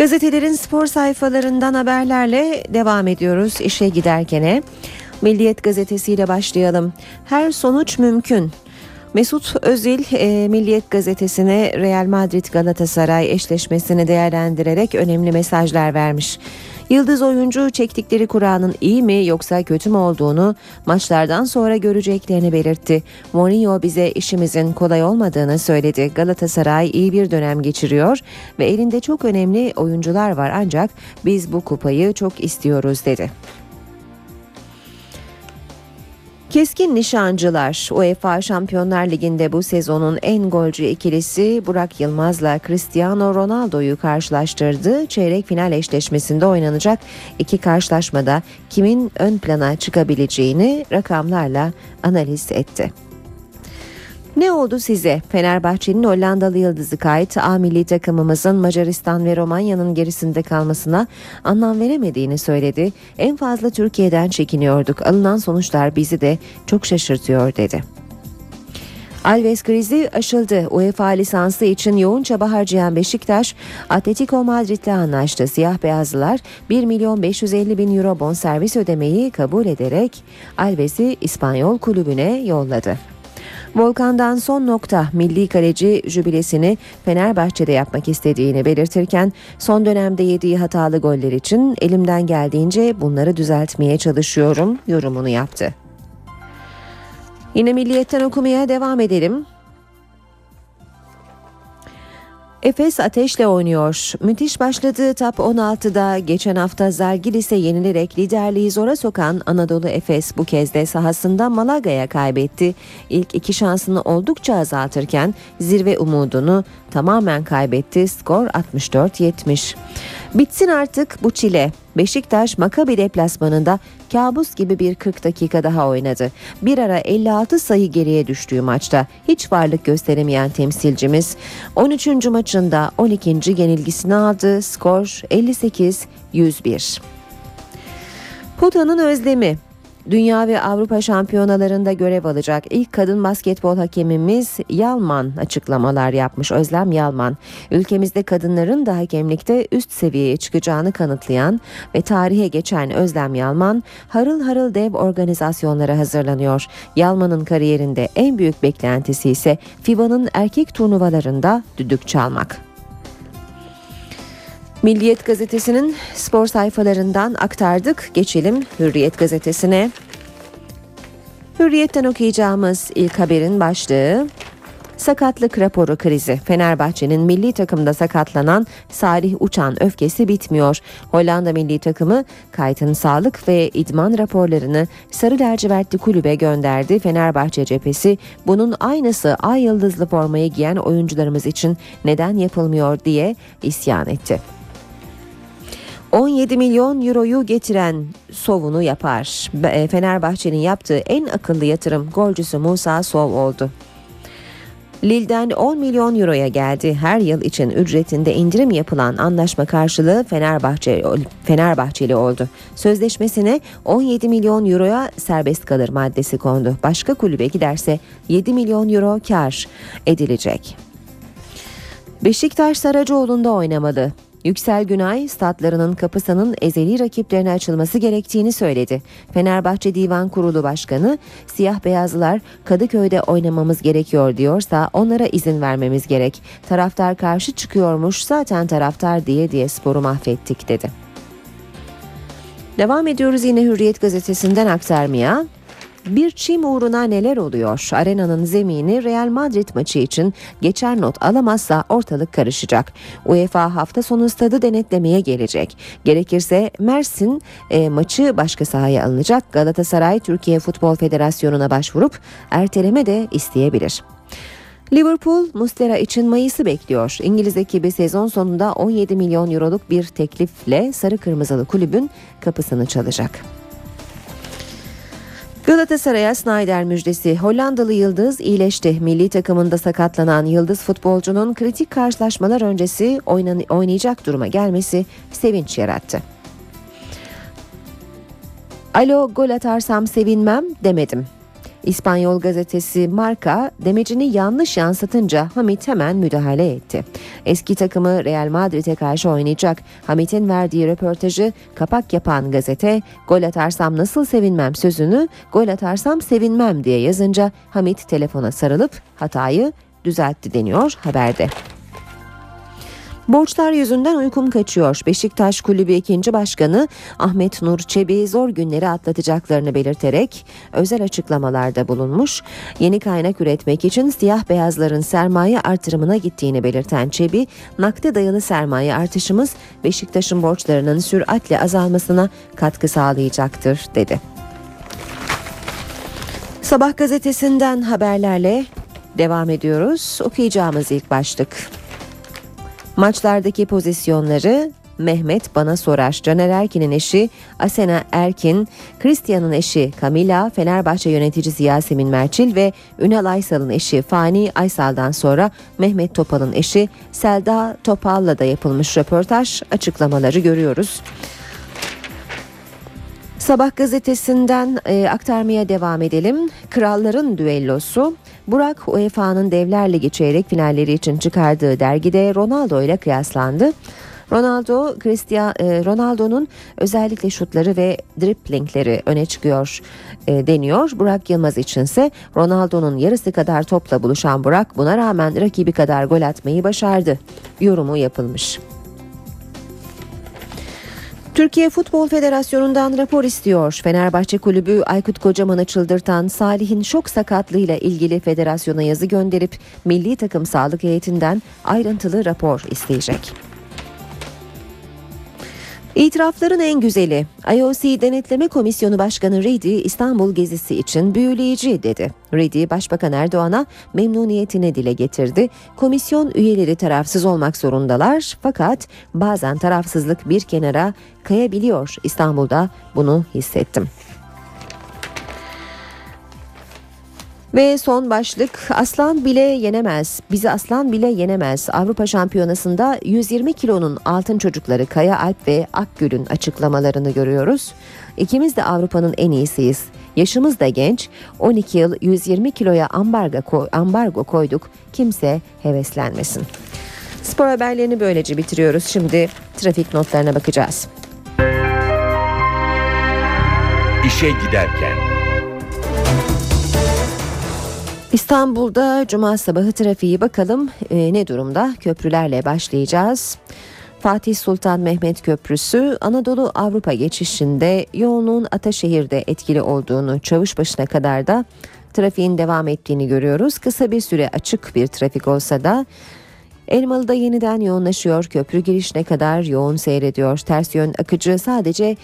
Gazetelerin spor sayfalarından haberlerle devam ediyoruz işe giderkene. Milliyet gazetesiyle başlayalım. Her sonuç mümkün. Mesut Özil e, Milliyet gazetesine Real Madrid Galatasaray eşleşmesini değerlendirerek önemli mesajlar vermiş. Yıldız oyuncu çektikleri Kur'an'ın iyi mi yoksa kötü mü olduğunu maçlardan sonra göreceklerini belirtti. Mourinho bize işimizin kolay olmadığını söyledi. Galatasaray iyi bir dönem geçiriyor ve elinde çok önemli oyuncular var ancak biz bu kupayı çok istiyoruz dedi. Keskin nişancılar UEFA Şampiyonlar Ligi'nde bu sezonun en golcü ikilisi Burak Yılmaz'la Cristiano Ronaldo'yu karşılaştırdı. Çeyrek final eşleşmesinde oynanacak iki karşılaşmada kimin ön plana çıkabileceğini rakamlarla analiz etti. Ne oldu size? Fenerbahçe'nin Hollandalı yıldızı kayıt A milli takımımızın Macaristan ve Romanya'nın gerisinde kalmasına anlam veremediğini söyledi. En fazla Türkiye'den çekiniyorduk. Alınan sonuçlar bizi de çok şaşırtıyor dedi. Alves krizi aşıldı. UEFA lisansı için yoğun çaba harcayan Beşiktaş, Atletico Madrid'le anlaştı. Siyah beyazlılar 1 milyon 550 bin euro bonservis ödemeyi kabul ederek Alves'i İspanyol kulübüne yolladı. Volkan'dan son nokta milli kaleci jübilesini Fenerbahçe'de yapmak istediğini belirtirken son dönemde yediği hatalı goller için elimden geldiğince bunları düzeltmeye çalışıyorum yorumunu yaptı. Yine milliyetten okumaya devam edelim. Efes ateşle oynuyor. Müthiş başladığı top 16'da geçen hafta Zalgiris'e yenilerek liderliği zora sokan Anadolu Efes bu kez de sahasında Malaga'ya kaybetti. İlk iki şansını oldukça azaltırken zirve umudunu tamamen kaybetti. Skor 64-70. Bitsin artık bu çile. Beşiktaş Makabi deplasmanında kabus gibi bir 40 dakika daha oynadı. Bir ara 56 sayı geriye düştüğü maçta hiç varlık gösteremeyen temsilcimiz 13. maçında 12. yenilgisini aldı. Skor 58-101. Puta'nın özlemi Dünya ve Avrupa şampiyonalarında görev alacak ilk kadın basketbol hakemimiz Yalman açıklamalar yapmış Özlem Yalman. Ülkemizde kadınların da hakemlikte üst seviyeye çıkacağını kanıtlayan ve tarihe geçen Özlem Yalman harıl harıl dev organizasyonlara hazırlanıyor. Yalman'ın kariyerinde en büyük beklentisi ise FIBA'nın erkek turnuvalarında düdük çalmak. Milliyet gazetesinin spor sayfalarından aktardık. Geçelim Hürriyet gazetesine. Hürriyet'ten okuyacağımız ilk haberin başlığı Sakatlık raporu krizi. Fenerbahçe'nin milli takımda sakatlanan Salih Uçan öfkesi bitmiyor. Hollanda milli takımı Kayt'ın sağlık ve idman raporlarını Sarı Lacivertli kulübe gönderdi. Fenerbahçe cephesi bunun aynısı ay yıldızlı formayı giyen oyuncularımız için neden yapılmıyor diye isyan etti. 17 milyon euroyu getiren Sov'unu yapar. Fenerbahçe'nin yaptığı en akıllı yatırım golcüsü Musa Sov oldu. Lille'den 10 milyon euroya geldi. Her yıl için ücretinde indirim yapılan anlaşma karşılığı Fenerbahçe Fenerbahçeli oldu. Sözleşmesine 17 milyon euroya serbest kalır maddesi kondu. Başka kulübe giderse 7 milyon euro kar edilecek. Beşiktaş Saracoğlu'nda oynamalı. Yüksel Günay statlarının kapısının ezeli rakiplerine açılması gerektiğini söyledi. Fenerbahçe Divan Kurulu Başkanı siyah beyazlılar Kadıköy'de oynamamız gerekiyor diyorsa onlara izin vermemiz gerek. Taraftar karşı çıkıyormuş zaten taraftar diye diye sporu mahvettik dedi. Devam ediyoruz yine Hürriyet gazetesinden aktarmaya. Bir çim uğruna neler oluyor? Arenanın zemini Real Madrid maçı için geçer not alamazsa ortalık karışacak. UEFA hafta sonu stadı denetlemeye gelecek. Gerekirse Mersin e, maçı başka sahaya alınacak. Galatasaray Türkiye Futbol Federasyonu'na başvurup erteleme de isteyebilir. Liverpool Mustera için Mayıs'ı bekliyor. İngiliz ekibi sezon sonunda 17 milyon euroluk bir teklifle sarı kırmızılı kulübün kapısını çalacak. Galatasaray'a Snyder müjdesi. Hollandalı Yıldız iyileşti. Milli takımında sakatlanan Yıldız futbolcunun kritik karşılaşmalar öncesi oynayacak duruma gelmesi sevinç yarattı. Alo gol atarsam sevinmem demedim. İspanyol gazetesi Marca demecini yanlış yansıtınca Hamit hemen müdahale etti. Eski takımı Real Madrid'e karşı oynayacak. Hamit'in verdiği röportajı kapak yapan gazete gol atarsam nasıl sevinmem sözünü gol atarsam sevinmem diye yazınca Hamit telefona sarılıp hatayı düzeltti deniyor haberde. Borçlar yüzünden uykum kaçıyor. Beşiktaş Kulübü 2. Başkanı Ahmet Nur Çebi zor günleri atlatacaklarını belirterek özel açıklamalarda bulunmuş. Yeni kaynak üretmek için siyah beyazların sermaye artırımına gittiğini belirten Çebi, nakde dayalı sermaye artışımız Beşiktaş'ın borçlarının süratle azalmasına katkı sağlayacaktır dedi. Sabah gazetesinden haberlerle devam ediyoruz. Okuyacağımız ilk başlık. Maçlardaki pozisyonları Mehmet bana sorar. Caner Erkin'in eşi Asena Erkin, Christian'ın eşi Camila, Fenerbahçe yöneticisi Yasemin Merçil ve Ünal Aysal'ın eşi Fani Aysal'dan sonra Mehmet Topal'ın eşi Selda Topal'la da yapılmış röportaj açıklamaları görüyoruz. Sabah gazetesinden e, aktarmaya devam edelim. Kralların düellosu. Burak UEFA'nın Devler Ligi çeyrek finalleri için çıkardığı dergide Ronaldo ile kıyaslandı. Ronaldo, Cristiano e, Ronaldo'nun özellikle şutları ve driplingleri öne çıkıyor e, deniyor. Burak Yılmaz içinse Ronaldo'nun yarısı kadar topla buluşan Burak buna rağmen rakibi kadar gol atmayı başardı. Yorumu yapılmış. Türkiye Futbol Federasyonu'ndan rapor istiyor. Fenerbahçe Kulübü Aykut Kocaman'ı çıldırtan Salih'in şok sakatlığıyla ilgili federasyona yazı gönderip milli takım sağlık heyetinden ayrıntılı rapor isteyecek. İtirafların en güzeli. IOC Denetleme Komisyonu Başkanı Redi İstanbul gezisi için büyüleyici dedi. Redi Başbakan Erdoğan'a memnuniyetini dile getirdi. Komisyon üyeleri tarafsız olmak zorundalar fakat bazen tarafsızlık bir kenara kayabiliyor. İstanbul'da bunu hissettim. Ve son başlık aslan bile yenemez. Bizi aslan bile yenemez. Avrupa Şampiyonası'nda 120 kilonun altın çocukları Kaya Alp ve Akgül'ün açıklamalarını görüyoruz. İkimiz de Avrupa'nın en iyisiyiz. Yaşımız da genç. 12 yıl 120 kiloya ambargo, ambargo koyduk. Kimse heveslenmesin. Spor haberlerini böylece bitiriyoruz. Şimdi trafik notlarına bakacağız. İşe giderken. İstanbul'da cuma sabahı trafiği bakalım e, ne durumda? Köprülerle başlayacağız. Fatih Sultan Mehmet Köprüsü Anadolu Avrupa geçişinde yoğunluğun Ataşehir'de etkili olduğunu Çavuşbaşı'na kadar da trafiğin devam ettiğini görüyoruz. Kısa bir süre açık bir trafik olsa da Elmalı'da yeniden yoğunlaşıyor. Köprü girişine kadar yoğun seyrediyor. Ters yön akıcı sadece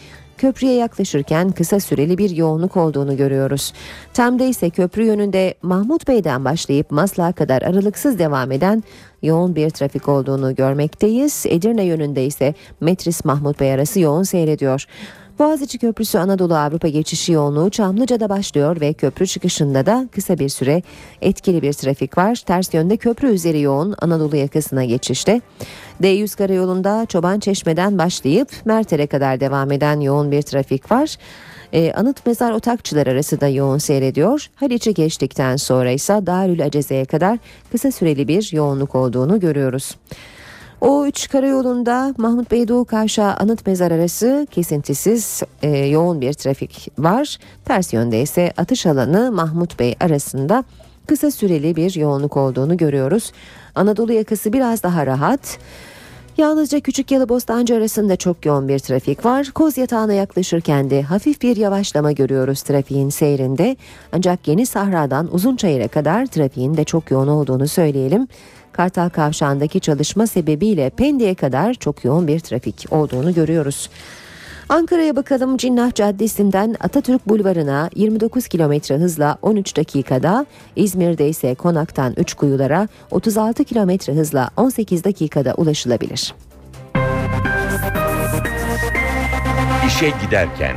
köprüye yaklaşırken kısa süreli bir yoğunluk olduğunu görüyoruz. Tem'de ise köprü yönünde Mahmut Bey'den başlayıp Maslak'a kadar aralıksız devam eden yoğun bir trafik olduğunu görmekteyiz. Edirne yönünde ise Metris Mahmut Bey arası yoğun seyrediyor. Boğaziçi Köprüsü Anadolu Avrupa geçişi yoğunluğu Çamlıca'da başlıyor ve köprü çıkışında da kısa bir süre etkili bir trafik var. Ters yönde köprü üzeri yoğun Anadolu yakasına geçişte. D100 karayolunda Çoban Çeşme'den başlayıp Merter'e kadar devam eden yoğun bir trafik var. Ee, anıt mezar otakçılar arası da yoğun seyrediyor. Haliç'i geçtikten sonra ise Darül Aceze'ye kadar kısa süreli bir yoğunluk olduğunu görüyoruz. O3 karayolunda Mahmut Bey Doğu Kavşağı Anıt Mezar arası kesintisiz e, yoğun bir trafik var. Ters yönde ise atış alanı Mahmut Bey arasında kısa süreli bir yoğunluk olduğunu görüyoruz. Anadolu yakası biraz daha rahat. Yalnızca Küçük Yalı Bostancı arasında çok yoğun bir trafik var. Koz yatağına yaklaşırken de hafif bir yavaşlama görüyoruz trafiğin seyrinde. Ancak Yeni Sahra'dan Uzunçayır'a kadar trafiğin de çok yoğun olduğunu söyleyelim. Kartal Kavşağı'ndaki çalışma sebebiyle Pendik'e kadar çok yoğun bir trafik olduğunu görüyoruz. Ankara'ya bakalım Cinnah Caddesi'nden Atatürk Bulvarı'na 29 kilometre hızla 13 dakikada, İzmir'de ise Konak'tan Üçkuyular'a 36 kilometre hızla 18 dakikada ulaşılabilir. İşe giderken.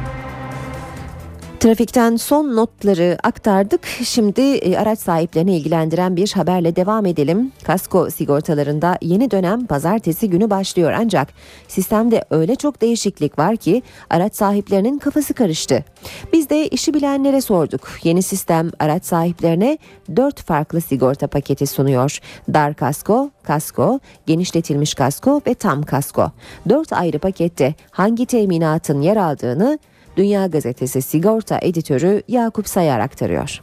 Trafikten son notları aktardık. Şimdi e, araç sahiplerini ilgilendiren bir haberle devam edelim. Kasko sigortalarında yeni dönem pazartesi günü başlıyor ancak sistemde öyle çok değişiklik var ki araç sahiplerinin kafası karıştı. Biz de işi bilenlere sorduk. Yeni sistem araç sahiplerine 4 farklı sigorta paketi sunuyor. Dar kasko, kasko, genişletilmiş kasko ve tam kasko. 4 ayrı pakette hangi teminatın yer aldığını Dünya Gazetesi sigorta editörü Yakup Sayar aktarıyor.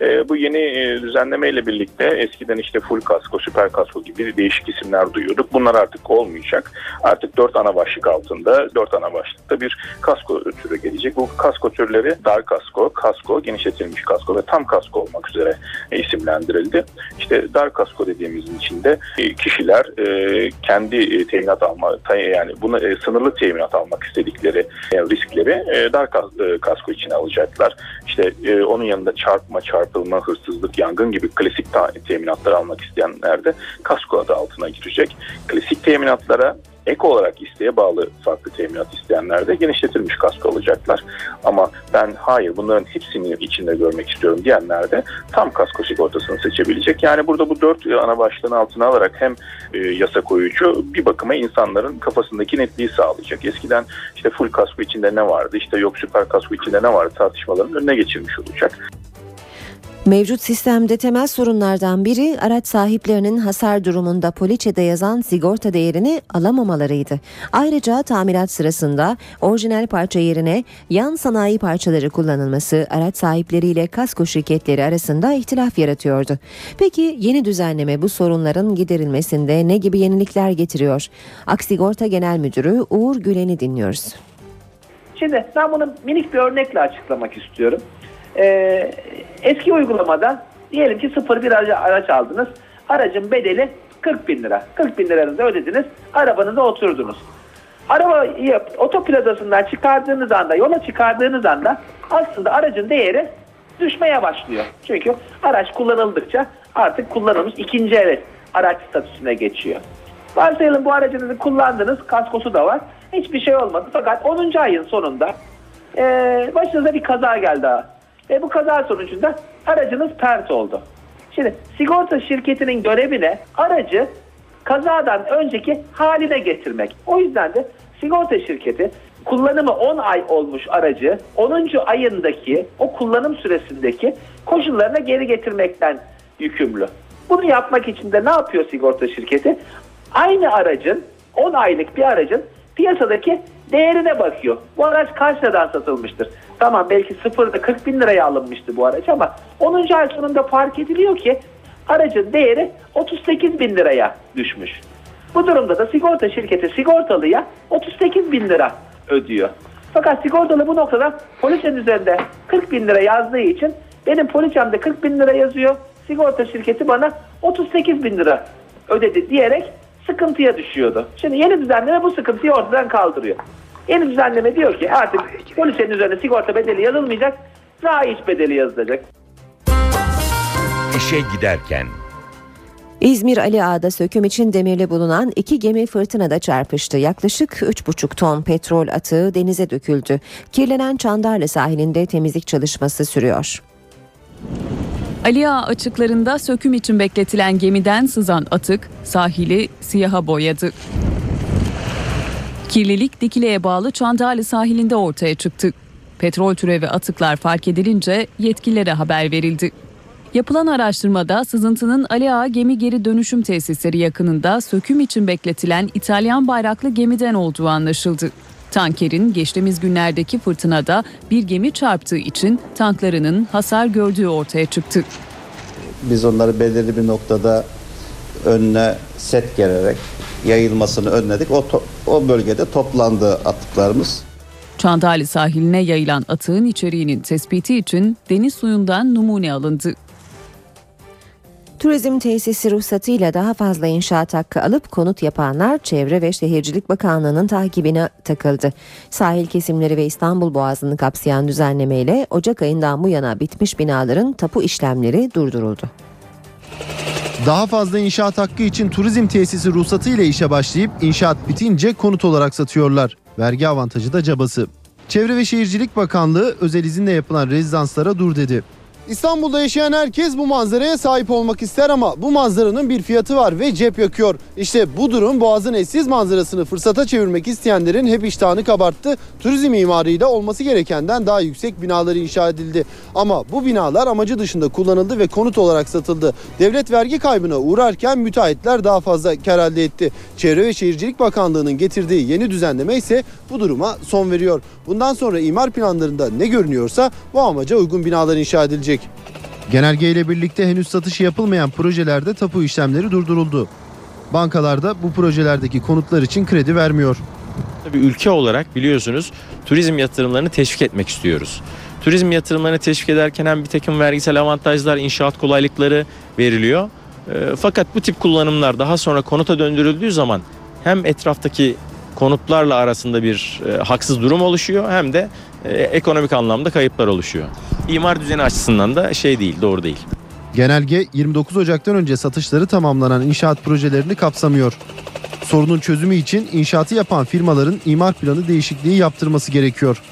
E, bu yeni e, düzenlemeyle birlikte eskiden işte full kasko, süper kasko gibi değişik isimler duyuyorduk. Bunlar artık olmayacak. Artık dört ana başlık altında, dört ana başlıkta bir kasko türü gelecek. Bu kasko türleri dar kasko, kasko, genişletilmiş kasko ve tam kasko olmak üzere e, isimlendirildi. İşte dar kasko dediğimizin içinde e, kişiler e, kendi e, teminat alma, yani buna e, sınırlı teminat almak istedikleri e, riskleri e, dar e, kasko için alacaklar. İşte e, onun yanında çarpma, çarpma çarpılma, hırsızlık, yangın gibi klasik teminatları almak isteyenler de kasko adı altına girecek. Klasik teminatlara Ek olarak isteğe bağlı farklı teminat isteyenler de genişletilmiş kasko alacaklar. Ama ben hayır bunların hepsini içinde görmek istiyorum diyenler de tam kasko sigortasını seçebilecek. Yani burada bu dört ana başlığın altına alarak hem e, yasa koyucu bir bakıma insanların kafasındaki netliği sağlayacak. Eskiden işte full kasko içinde ne vardı, işte yok süper kasko içinde ne vardı tartışmaların önüne geçilmiş olacak. Mevcut sistemde temel sorunlardan biri araç sahiplerinin hasar durumunda poliçede yazan sigorta değerini alamamalarıydı. Ayrıca tamirat sırasında orijinal parça yerine yan sanayi parçaları kullanılması araç sahipleriyle kasko şirketleri arasında ihtilaf yaratıyordu. Peki yeni düzenleme bu sorunların giderilmesinde ne gibi yenilikler getiriyor? Aksigorta Genel Müdürü Uğur Gülen'i dinliyoruz. Şimdi ben bunu minik bir örnekle açıklamak istiyorum. Ee, eski uygulamada diyelim ki sıfır bir araç, araç aldınız. Aracın bedeli 40 bin lira. 40 bin liranızı ödediniz. Arabanıza oturdunuz. Arabayı otoplazasından çıkardığınız anda, yola çıkardığınız anda aslında aracın değeri düşmeye başlıyor. Çünkü araç kullanıldıkça artık kullanılmış ikinci el araç statüsüne geçiyor. Varsayalım bu aracınızı kullandınız, kaskosu da var. Hiçbir şey olmadı. Fakat 10. ayın sonunda e, başınıza bir kaza geldi. Ve bu kaza sonucunda aracınız pert oldu. Şimdi sigorta şirketinin görevi ne? Aracı kazadan önceki haline getirmek. O yüzden de sigorta şirketi kullanımı 10 ay olmuş aracı 10. ayındaki o kullanım süresindeki koşullarına geri getirmekten yükümlü. Bunu yapmak için de ne yapıyor sigorta şirketi? Aynı aracın 10 aylık bir aracın piyasadaki değerine bakıyor. Bu araç kaç liradan satılmıştır? Tamam belki sıfırda 40 bin liraya alınmıştı bu araç ama 10. ay sonunda fark ediliyor ki aracın değeri 38 bin liraya düşmüş. Bu durumda da sigorta şirketi sigortalıya 38 bin lira ödüyor. Fakat sigortalı bu noktada poliçenin üzerinde 40 bin lira yazdığı için benim poliçemde 40 bin lira yazıyor. Sigorta şirketi bana 38 bin lira ödedi diyerek sıkıntıya düşüyordu. Şimdi yeni düzenleme bu sıkıntıyı ortadan kaldırıyor. Yeni düzenleme diyor ki artık poliçenin üzerine sigorta bedeli yazılmayacak, raiç bedeli yazılacak. İşe giderken İzmir Ali Ağa'da söküm için demirli bulunan iki gemi fırtınada çarpıştı. Yaklaşık 3,5 ton petrol atığı denize döküldü. Kirlenen Çandarlı sahilinde temizlik çalışması sürüyor. Ali Ağa açıklarında söküm için bekletilen gemiden sızan atık sahili siyaha boyadı. Kirlilik Dikile'ye bağlı Çandarlı sahilinde ortaya çıktı. Petrol türevi atıklar fark edilince yetkililere haber verildi. Yapılan araştırmada sızıntının Ali Ağa gemi geri dönüşüm tesisleri yakınında söküm için bekletilen İtalyan bayraklı gemiden olduğu anlaşıldı. Tankerin geçtiğimiz günlerdeki fırtınada bir gemi çarptığı için tanklarının hasar gördüğü ortaya çıktı. Biz onları belirli bir noktada önüne set gererek yayılmasını önledik. O, o bölgede toplandı atıklarımız. Çandali sahiline yayılan atığın içeriğinin tespiti için deniz suyundan numune alındı. Turizm tesisi ruhsatıyla daha fazla inşaat hakkı alıp konut yapanlar Çevre ve Şehircilik Bakanlığı'nın takibine takıldı. Sahil kesimleri ve İstanbul Boğazı'nı kapsayan düzenlemeyle Ocak ayından bu yana bitmiş binaların tapu işlemleri durduruldu. Daha fazla inşaat hakkı için turizm tesisi ruhsatı ile işe başlayıp inşaat bitince konut olarak satıyorlar. Vergi avantajı da cabası. Çevre ve Şehircilik Bakanlığı özel izinle yapılan rezidanslara dur dedi. İstanbul'da yaşayan herkes bu manzaraya sahip olmak ister ama bu manzaranın bir fiyatı var ve cep yakıyor. İşte bu durum Boğaz'ın eşsiz manzarasını fırsata çevirmek isteyenlerin hep iştahını kabarttı. Turizm imarıyla olması gerekenden daha yüksek binaları inşa edildi. Ama bu binalar amacı dışında kullanıldı ve konut olarak satıldı. Devlet vergi kaybına uğrarken müteahhitler daha fazla kar elde etti. Çevre ve Şehircilik Bakanlığı'nın getirdiği yeni düzenleme ise bu duruma son veriyor. Bundan sonra imar planlarında ne görünüyorsa bu amaca uygun binalar inşa edilecek. Genelge ile birlikte henüz satışı yapılmayan projelerde tapu işlemleri durduruldu. Bankalarda bu projelerdeki konutlar için kredi vermiyor. Tabii ülke olarak biliyorsunuz turizm yatırımlarını teşvik etmek istiyoruz. Turizm yatırımlarını teşvik ederken hem bir takım vergisel avantajlar, inşaat kolaylıkları veriliyor. E, Fakat bu tip kullanımlar daha sonra konuta döndürüldüğü zaman hem etraftaki konutlarla arasında bir e, haksız durum oluşuyor hem de e, ekonomik anlamda kayıplar oluşuyor. İmar düzeni açısından da şey değil, doğru değil. Genelge 29 Ocak'tan önce satışları tamamlanan inşaat projelerini kapsamıyor. Sorunun çözümü için inşaatı yapan firmaların imar planı değişikliği yaptırması gerekiyor.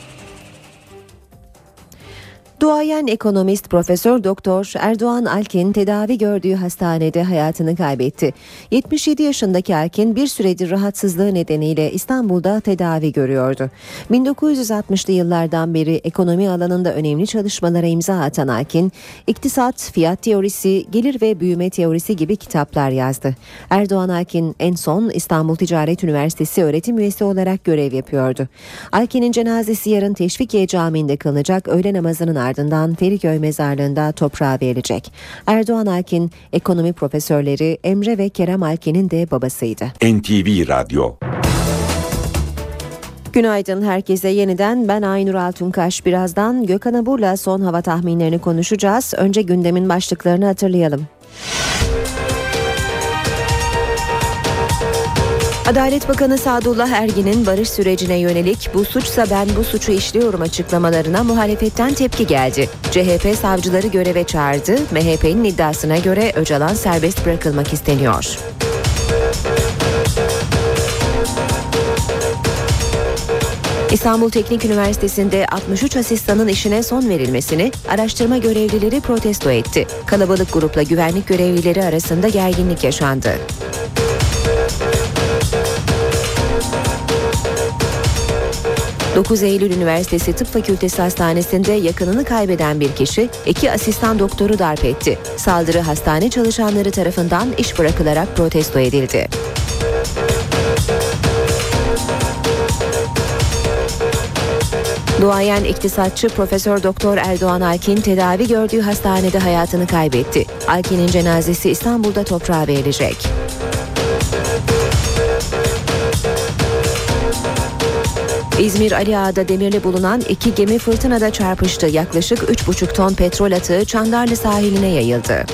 Duayen ekonomist Profesör Doktor Erdoğan Alkin tedavi gördüğü hastanede hayatını kaybetti. 77 yaşındaki Alkin bir süredir rahatsızlığı nedeniyle İstanbul'da tedavi görüyordu. 1960'lı yıllardan beri ekonomi alanında önemli çalışmalara imza atan Alkin, iktisat, fiyat teorisi, gelir ve büyüme teorisi gibi kitaplar yazdı. Erdoğan Alkin en son İstanbul Ticaret Üniversitesi öğretim üyesi olarak görev yapıyordu. Alkin'in cenazesi yarın Teşvikiye Camii'nde kılınacak öğle namazının ardından Feriköy mezarlığında toprağa verilecek. Erdoğan Alkin ekonomi profesörleri Emre ve Kerem Alkin'in de babasıydı. NTV Radyo Günaydın herkese yeniden ben Aynur Altunkaş. Birazdan Gökhan Abur'la son hava tahminlerini konuşacağız. Önce gündemin başlıklarını hatırlayalım. Adalet Bakanı Sadullah Ergin'in barış sürecine yönelik bu suçsa ben bu suçu işliyorum açıklamalarına muhalefetten tepki geldi. CHP savcıları göreve çağırdı. MHP'nin iddiasına göre Öcalan serbest bırakılmak isteniyor. İstanbul Teknik Üniversitesi'nde 63 asistanın işine son verilmesini araştırma görevlileri protesto etti. Kalabalık grupla güvenlik görevlileri arasında gerginlik yaşandı. ...9 Eylül Üniversitesi Tıp Fakültesi Hastanesi'nde yakınını kaybeden bir kişi... ...iki asistan doktoru darp etti. Saldırı hastane çalışanları tarafından iş bırakılarak protesto edildi. Duayen iktisatçı Profesör Doktor Erdoğan Alkin tedavi gördüğü hastanede hayatını kaybetti. Alkin'in cenazesi İstanbul'da toprağa verilecek. İzmir Ali Ağa'da demirli bulunan iki gemi fırtınada çarpıştı. Yaklaşık 3,5 ton petrol atığı Çandarlı sahiline yayıldı.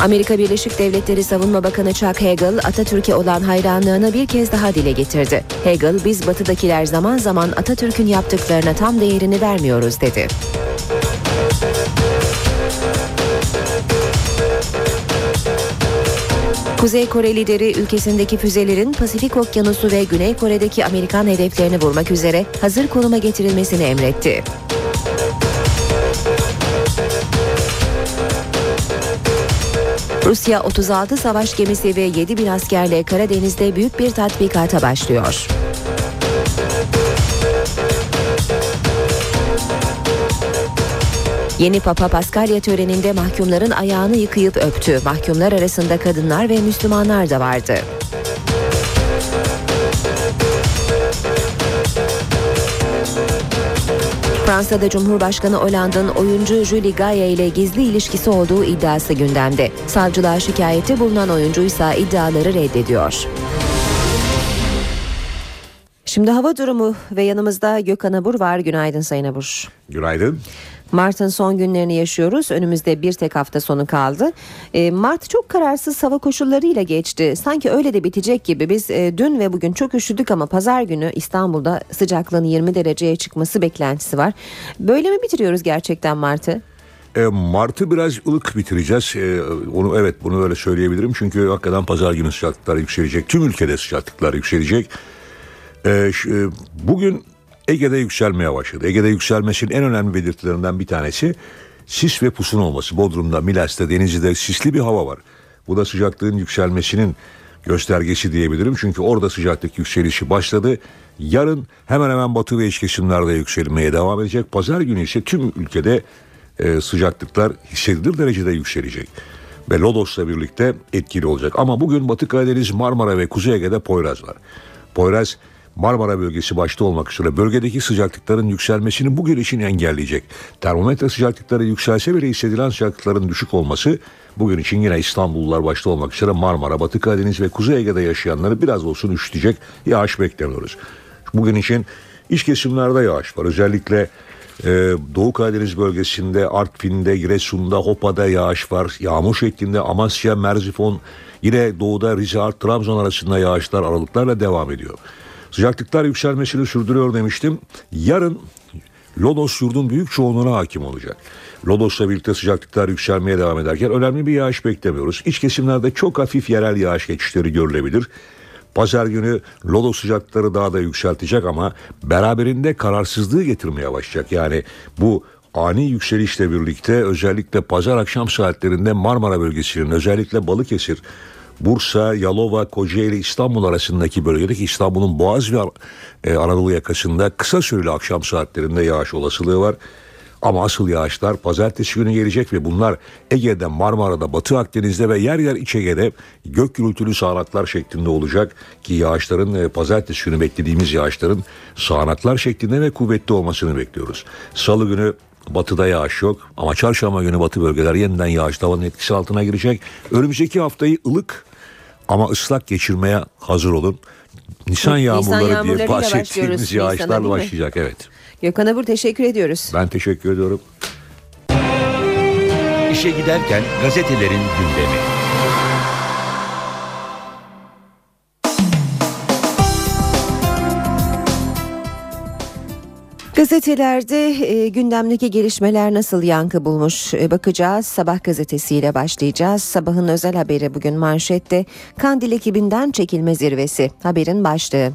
Amerika Birleşik Devletleri Savunma Bakanı Chuck Hagel Atatürk'e olan hayranlığını bir kez daha dile getirdi. Hagel biz batıdakiler zaman zaman Atatürk'ün yaptıklarına tam değerini vermiyoruz dedi. Kuzey Kore lideri ülkesindeki füzelerin Pasifik Okyanusu ve Güney Kore'deki Amerikan hedeflerini vurmak üzere hazır konuma getirilmesini emretti. Rusya 36 savaş gemisi ve 7 bin askerle Karadeniz'de büyük bir tatbikata başlıyor. Yeni Papa Paskalya töreninde mahkumların ayağını yıkayıp öptü. Mahkumlar arasında kadınlar ve Müslümanlar da vardı. Fransa'da Cumhurbaşkanı Hollande'ın oyuncu Julie Gaye ile gizli ilişkisi olduğu iddiası gündemde. Savcılığa şikayette bulunan oyuncuysa iddiaları reddediyor. Şimdi hava durumu ve yanımızda Gökhan Abur var. Günaydın Sayın Abur. Günaydın. Mart'ın son günlerini yaşıyoruz. Önümüzde bir tek hafta sonu kaldı. E, Mart çok kararsız hava koşullarıyla geçti. Sanki öyle de bitecek gibi. Biz e, dün ve bugün çok üşüdük ama pazar günü İstanbul'da sıcaklığın 20 dereceye çıkması beklentisi var. Böyle mi bitiriyoruz gerçekten Mart'ı? E, Mart'ı biraz ılık bitireceğiz. Onu evet bunu öyle söyleyebilirim. Çünkü hakikaten pazar günü sıcaklıklar yükselecek. Tüm ülkede sıcaklıklar yükselecek. Bugün Ege'de yükselmeye başladı. Ege'de yükselmesinin en önemli belirtilerinden bir tanesi sis ve pusun olması. Bodrum'da, Milas'ta, Denizli'de sisli bir hava var. Bu da sıcaklığın yükselmesinin göstergesi diyebilirim. Çünkü orada sıcaklık yükselişi başladı. Yarın hemen hemen batı ve iç kesimlerde yükselmeye devam edecek. Pazar günü ise tüm ülkede e, sıcaklıklar hissedilir derecede yükselecek. Ve Lodos'la birlikte etkili olacak. Ama bugün Batı Karadeniz, Marmara ve Kuzey Ege'de Poyraz var. Poyraz Marmara bölgesi başta olmak üzere bölgedeki sıcaklıkların yükselmesini bugün için engelleyecek. Termometre sıcaklıkları yükselse bile hissedilen sıcaklıkların düşük olması bugün için yine İstanbullular başta olmak üzere Marmara, Batı Karadeniz ve Kuzey Ege'de yaşayanları biraz olsun üşütecek yağış beklemiyoruz. Bugün için iç kesimlerde yağış var. Özellikle ee, Doğu Karadeniz bölgesinde, Artvin'de, Giresun'da, Hopa'da yağış var. Yağmur şeklinde Amasya, Merzifon, yine doğuda Rize, Art, Trabzon arasında yağışlar aralıklarla devam ediyor. Sıcaklıklar yükselmesini sürdürüyor demiştim. Yarın Lodos yurdun büyük çoğunluğuna hakim olacak. Lodos'la birlikte sıcaklıklar yükselmeye devam ederken önemli bir yağış beklemiyoruz. İç kesimlerde çok hafif yerel yağış geçişleri görülebilir. Pazar günü Lodos sıcaklıkları daha da yükseltecek ama beraberinde kararsızlığı getirmeye başlayacak. Yani bu ani yükselişle birlikte özellikle pazar akşam saatlerinde Marmara bölgesinin özellikle Balıkesir, Bursa, Yalova, Kocaeli, İstanbul arasındaki bölgedeki İstanbul'un Boğaz ve e, Anadolu yakasında kısa süreli akşam saatlerinde yağış olasılığı var. Ama asıl yağışlar pazartesi günü gelecek ve bunlar Ege'de, Marmara'da, Batı Akdeniz'de ve yer yer İç Ege'de gök gürültülü sağanaklar şeklinde olacak ki yağışların e, pazartesi günü beklediğimiz yağışların sağanaklar şeklinde ve kuvvetli olmasını bekliyoruz. Salı günü Batıda yağış yok ama çarşamba günü batı bölgeler yeniden yağış tavanın etkisi altına girecek. Önümüzdeki haftayı ılık ama ıslak geçirmeye hazır olun. Nisan Nisan yağmurları diye yağmurlarıyla bahsettiğimiz başlıyoruz Nisan'a, yağışlar değil mi? başlayacak evet. Gökhan Abur teşekkür ediyoruz. Ben teşekkür ediyorum. İşe giderken gazetelerin gündemi. Gazetelerde e, gündemdeki gelişmeler nasıl yankı bulmuş E, bakacağız. Sabah gazetesiyle başlayacağız. Sabahın özel haberi bugün manşette Kandil ekibinden çekilme zirvesi haberin başlığı.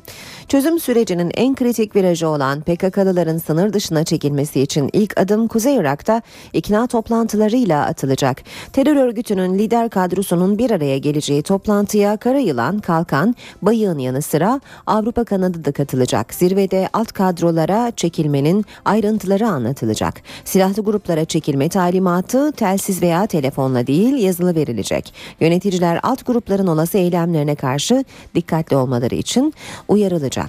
Çözüm sürecinin en kritik virajı olan PKK'lıların sınır dışına çekilmesi için ilk adım Kuzey Irak'ta ikna toplantılarıyla atılacak. Terör örgütünün lider kadrosunun bir araya geleceği toplantıya Karayılan, Kalkan, Bayığın yanı sıra Avrupa kanadı da katılacak. Zirvede alt kadrolara çekilmenin ayrıntıları anlatılacak. Silahlı gruplara çekilme talimatı telsiz veya telefonla değil yazılı verilecek. Yöneticiler alt grupların olası eylemlerine karşı dikkatli olmaları için uyarılacak.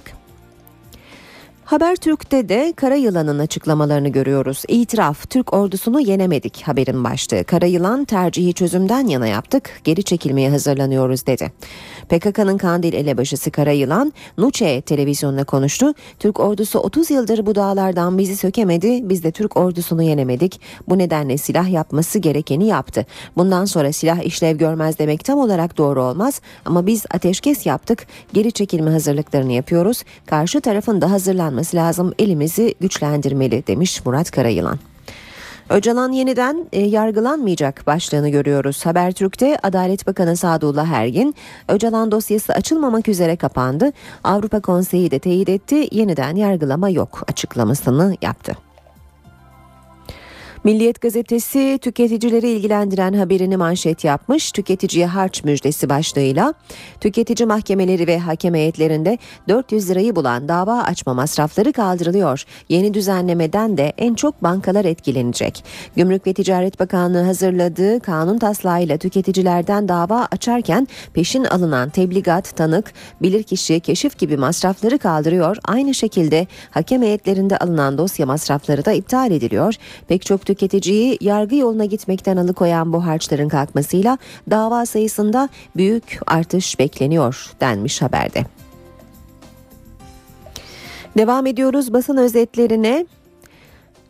Habertürk'te de Karayılan'ın açıklamalarını görüyoruz. İtiraf, Türk ordusunu yenemedik haberin başlığı. Karayılan tercihi çözümden yana yaptık, geri çekilmeye hazırlanıyoruz dedi. PKK'nın Kandil elebaşısı Karayılan, Nuçe televizyonda konuştu. Türk ordusu 30 yıldır bu dağlardan bizi sökemedi, biz de Türk ordusunu yenemedik. Bu nedenle silah yapması gerekeni yaptı. Bundan sonra silah işlev görmez demek tam olarak doğru olmaz ama biz ateşkes yaptık, geri çekilme hazırlıklarını yapıyoruz. Karşı tarafın da hazırlanması lazım, elimizi güçlendirmeli demiş Murat Karayılan. Öcalan yeniden e, yargılanmayacak başlığını görüyoruz. Habertürk'te Adalet Bakanı Sadullah Ergin, Öcalan dosyası açılmamak üzere kapandı. Avrupa Konseyi de teyit etti, yeniden yargılama yok açıklamasını yaptı. Milliyet gazetesi tüketicileri ilgilendiren haberini manşet yapmış. Tüketiciye harç müjdesi başlığıyla tüketici mahkemeleri ve hakem heyetlerinde 400 lirayı bulan dava açma masrafları kaldırılıyor. Yeni düzenlemeden de en çok bankalar etkilenecek. Gümrük ve Ticaret Bakanlığı hazırladığı kanun taslağıyla tüketicilerden dava açarken peşin alınan tebligat, tanık, bilirkişi, keşif gibi masrafları kaldırıyor. Aynı şekilde hakem heyetlerinde alınan dosya masrafları da iptal ediliyor. Pek çok tüketiciyi yargı yoluna gitmekten alıkoyan bu harçların kalkmasıyla dava sayısında büyük artış bekleniyor denmiş haberde. Devam ediyoruz basın özetlerine.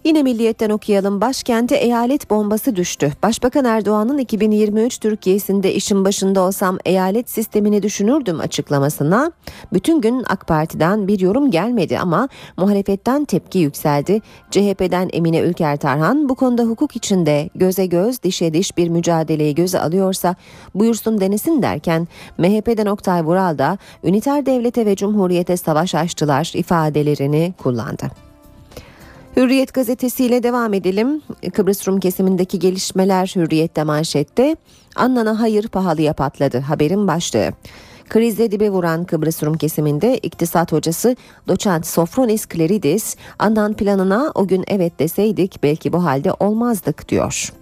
Yine milliyetten okuyalım. Başkente eyalet bombası düştü. Başbakan Erdoğan'ın 2023 Türkiye'sinde işin başında olsam eyalet sistemini düşünürdüm açıklamasına bütün gün AK Parti'den bir yorum gelmedi ama muhalefetten tepki yükseldi. CHP'den Emine Ülker Tarhan bu konuda hukuk içinde göze göz dişe diş bir mücadeleyi göze alıyorsa buyursun denesin derken MHP'den Oktay Vural da üniter devlete ve cumhuriyete savaş açtılar ifadelerini kullandı. Hürriyet gazetesiyle devam edelim. Kıbrıs Rum kesimindeki gelişmeler Hürriyet'te manşette. Annana hayır pahalıya patladı haberin başlığı. Krizle dibe vuran Kıbrıs Rum kesiminde iktisat hocası doçent Sofronis Kleridis, Annan planına o gün evet deseydik belki bu halde olmazdık diyor.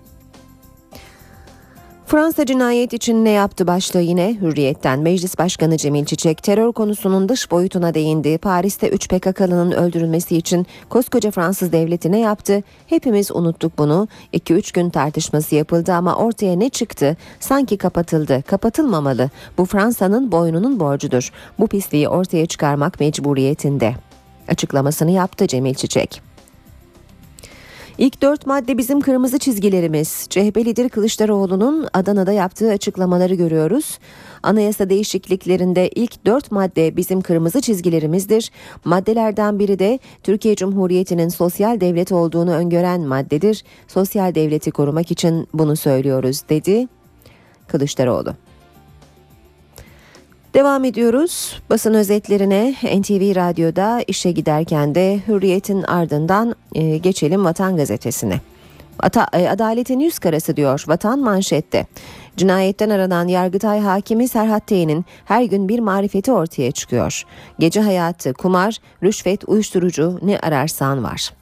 Fransa cinayet için ne yaptı başlığı yine Hürriyet'ten Meclis Başkanı Cemil Çiçek terör konusunun dış boyutuna değindi. Paris'te 3 PKK'lının öldürülmesi için koskoca Fransız devleti ne yaptı? Hepimiz unuttuk bunu. 2-3 gün tartışması yapıldı ama ortaya ne çıktı? Sanki kapatıldı. Kapatılmamalı. Bu Fransa'nın boynunun borcudur. Bu pisliği ortaya çıkarmak mecburiyetinde. Açıklamasını yaptı Cemil Çiçek. İlk dört madde bizim kırmızı çizgilerimiz. CHP lideri Kılıçdaroğlu'nun Adana'da yaptığı açıklamaları görüyoruz. Anayasa değişikliklerinde ilk dört madde bizim kırmızı çizgilerimizdir. Maddelerden biri de Türkiye Cumhuriyeti'nin sosyal devlet olduğunu öngören maddedir. Sosyal devleti korumak için bunu söylüyoruz dedi Kılıçdaroğlu. Devam ediyoruz basın özetlerine NTV Radyo'da işe giderken de Hürriyet'in ardından e, geçelim Vatan Gazetesi'ne. Ata, e, adaletin yüz karası diyor Vatan manşette. Cinayetten aranan Yargıtay Hakimi Serhat T'nin her gün bir marifeti ortaya çıkıyor. Gece hayatı, kumar, rüşvet, uyuşturucu ne ararsan var.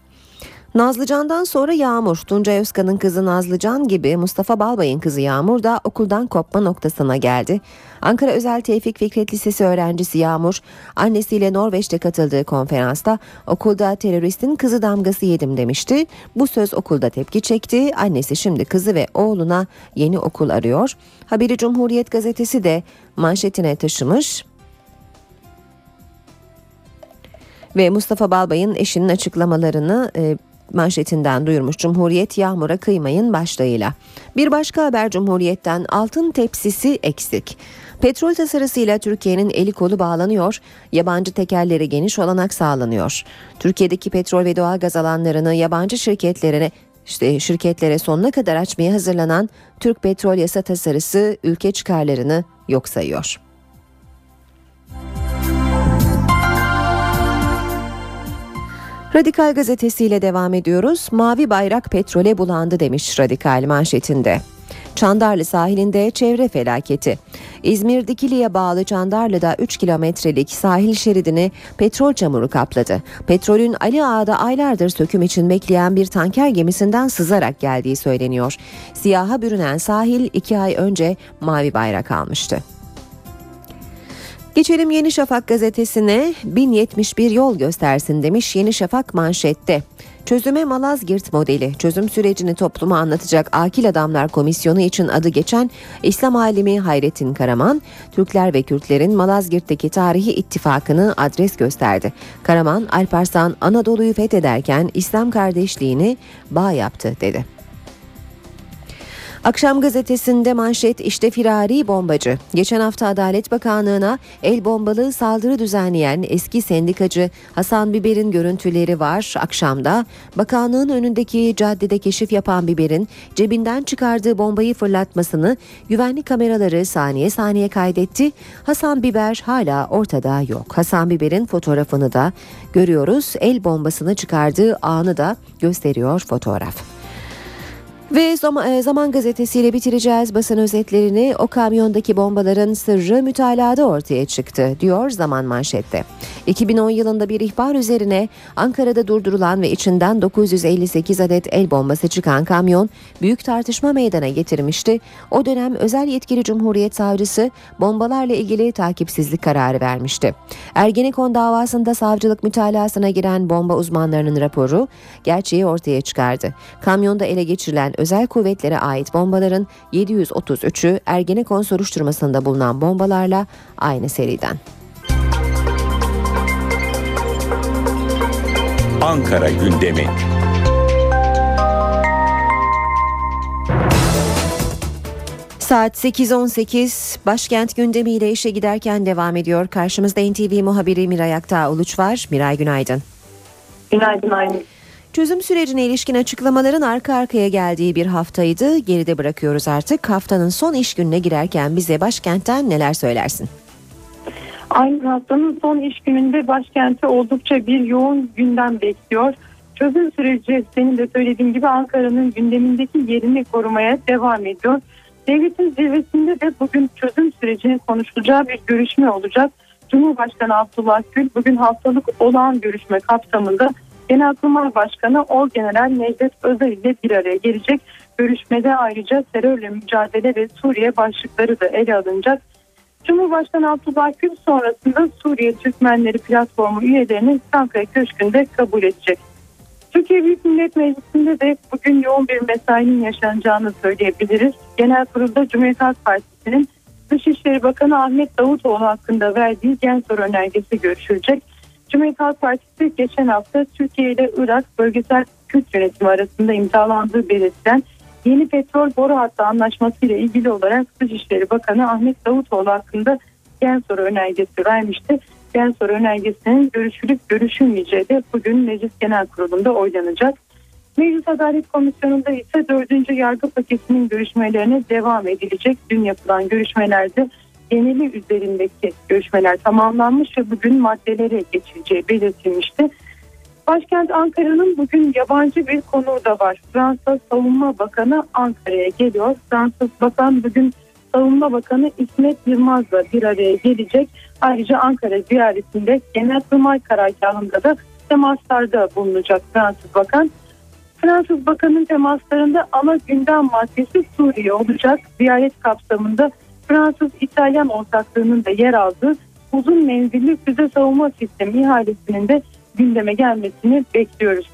Nazlıcan'dan sonra Yağmur, Tuncay Özkan'ın kızı Nazlıcan gibi Mustafa Balbay'ın kızı Yağmur da okuldan kopma noktasına geldi. Ankara Özel Tevfik Fikret Lisesi öğrencisi Yağmur, annesiyle Norveç'te katıldığı konferansta okulda teröristin kızı damgası yedim demişti. Bu söz okulda tepki çekti. Annesi şimdi kızı ve oğluna yeni okul arıyor. Haberi Cumhuriyet gazetesi de manşetine taşımış. Ve Mustafa Balbay'ın eşinin açıklamalarını e, manşetinden duyurmuş Cumhuriyet yağmura kıymayın başlığıyla. Bir başka haber Cumhuriyet'ten altın tepsisi eksik. Petrol tasarısıyla Türkiye'nin eli kolu bağlanıyor, yabancı tekerlere geniş olanak sağlanıyor. Türkiye'deki petrol ve doğal gaz alanlarını yabancı şirketlerine işte şirketlere sonuna kadar açmaya hazırlanan Türk Petrol Yasa tasarısı ülke çıkarlarını yok sayıyor. Radikal gazetesiyle devam ediyoruz. Mavi bayrak petrole bulandı demiş Radikal manşetinde. Çandarlı sahilinde çevre felaketi. İzmir Dikili'ye bağlı Çandarlı'da 3 kilometrelik sahil şeridini petrol çamuru kapladı. Petrolün Ali Ağa'da aylardır söküm için bekleyen bir tanker gemisinden sızarak geldiği söyleniyor. Siyaha bürünen sahil 2 ay önce mavi bayrak almıştı. Geçelim Yeni Şafak gazetesine 1071 yol göstersin demiş Yeni Şafak manşette. Çözüme Malazgirt modeli çözüm sürecini topluma anlatacak Akil Adamlar Komisyonu için adı geçen İslam alimi Hayrettin Karaman, Türkler ve Kürtlerin Malazgirt'teki tarihi ittifakını adres gösterdi. Karaman, Alparslan Anadolu'yu fethederken İslam kardeşliğini bağ yaptı dedi. Akşam gazetesinde manşet işte firari bombacı. Geçen hafta Adalet Bakanlığı'na el bombalı saldırı düzenleyen eski sendikacı Hasan Biber'in görüntüleri var. Akşamda bakanlığın önündeki caddede keşif yapan Biber'in cebinden çıkardığı bombayı fırlatmasını güvenlik kameraları saniye saniye kaydetti. Hasan Biber hala ortada yok. Hasan Biber'in fotoğrafını da görüyoruz. El bombasını çıkardığı anı da gösteriyor fotoğraf. Ve zaman, e, zaman gazetesiyle bitireceğiz basın özetlerini. O kamyondaki bombaların sırrı mütalada ortaya çıktı diyor Zaman manşette. 2010 yılında bir ihbar üzerine Ankara'da durdurulan ve içinden 958 adet el bombası çıkan kamyon büyük tartışma meydana getirmişti. O dönem özel yetkili Cumhuriyet Savcısı bombalarla ilgili takipsizlik kararı vermişti. Ergenekon davasında savcılık mütalasına giren bomba uzmanlarının raporu gerçeği ortaya çıkardı. Kamyonda ele geçirilen özel kuvvetlere ait bombaların 733'ü Ergenekon soruşturmasında bulunan bombalarla aynı seriden. Ankara gündemi. Saat 8.18 başkent gündemiyle işe giderken devam ediyor. Karşımızda NTV muhabiri Miray Aktağ Uluç var. Miray günaydın. Günaydın Aylin. Çözüm sürecine ilişkin açıklamaların arka arkaya geldiği bir haftaydı. Geride bırakıyoruz artık. Haftanın son iş gününe girerken bize başkentten neler söylersin? Aynı haftanın son iş gününde başkenti oldukça bir yoğun gündem bekliyor. Çözüm süreci senin de söylediğin gibi Ankara'nın gündemindeki yerini korumaya devam ediyor. Devletin zirvesinde de bugün çözüm sürecinin konuşulacağı bir görüşme olacak. Cumhurbaşkanı Abdullah Gül bugün haftalık olağan görüşme kapsamında Genelkurmay Başkanı Orgeneral Necdet Özel ile bir araya gelecek. Görüşmede ayrıca terörle mücadele ve Suriye başlıkları da ele alınacak. Cumhurbaşkanı Abdullah Gül sonrasında Suriye Türkmenleri platformu üyelerini Çankaya Köşkü'nde kabul edecek. Türkiye Büyük Millet Meclisi'nde de bugün yoğun bir mesainin yaşanacağını söyleyebiliriz. Genel kurulda Cumhuriyet Halk Partisi'nin Dışişleri Bakanı Ahmet Davutoğlu hakkında verdiği gen soru önergesi görüşülecek. Cumhuriyet Halk Partisi geçen hafta Türkiye ile Irak bölgesel Kürt yönetimi arasında imzalandığı belirtilen yeni petrol boru hattı anlaşması ile ilgili olarak Dışişleri Bakanı Ahmet Davutoğlu hakkında gen soru önergesi vermişti. Gen soru önergesinin görüşülüp görüşülmeyeceği de bugün Meclis Genel Kurulu'nda oylanacak. Meclis Adalet Komisyonu'nda ise dördüncü yargı paketinin görüşmelerine devam edilecek. Dün yapılan görüşmelerde geneli üzerindeki görüşmeler tamamlanmış ve bugün maddelere geçileceği belirtilmişti. Başkent Ankara'nın bugün yabancı bir konuğu da var. Fransa Savunma Bakanı Ankara'ya geliyor. Fransız Bakan bugün Savunma Bakanı İsmet Yılmaz'la bir araya gelecek. Ayrıca Ankara ziyaretinde Genelkurmay karargahında da temaslarda bulunacak Fransız Bakan. Fransız Bakan'ın temaslarında ana gündem maddesi Suriye olacak. Ziyaret kapsamında Fransız-İtalyan ortaklığının da yer aldığı uzun menzilli füze savunma sistemi ihalesinin de gündeme gelmesini bekliyoruz.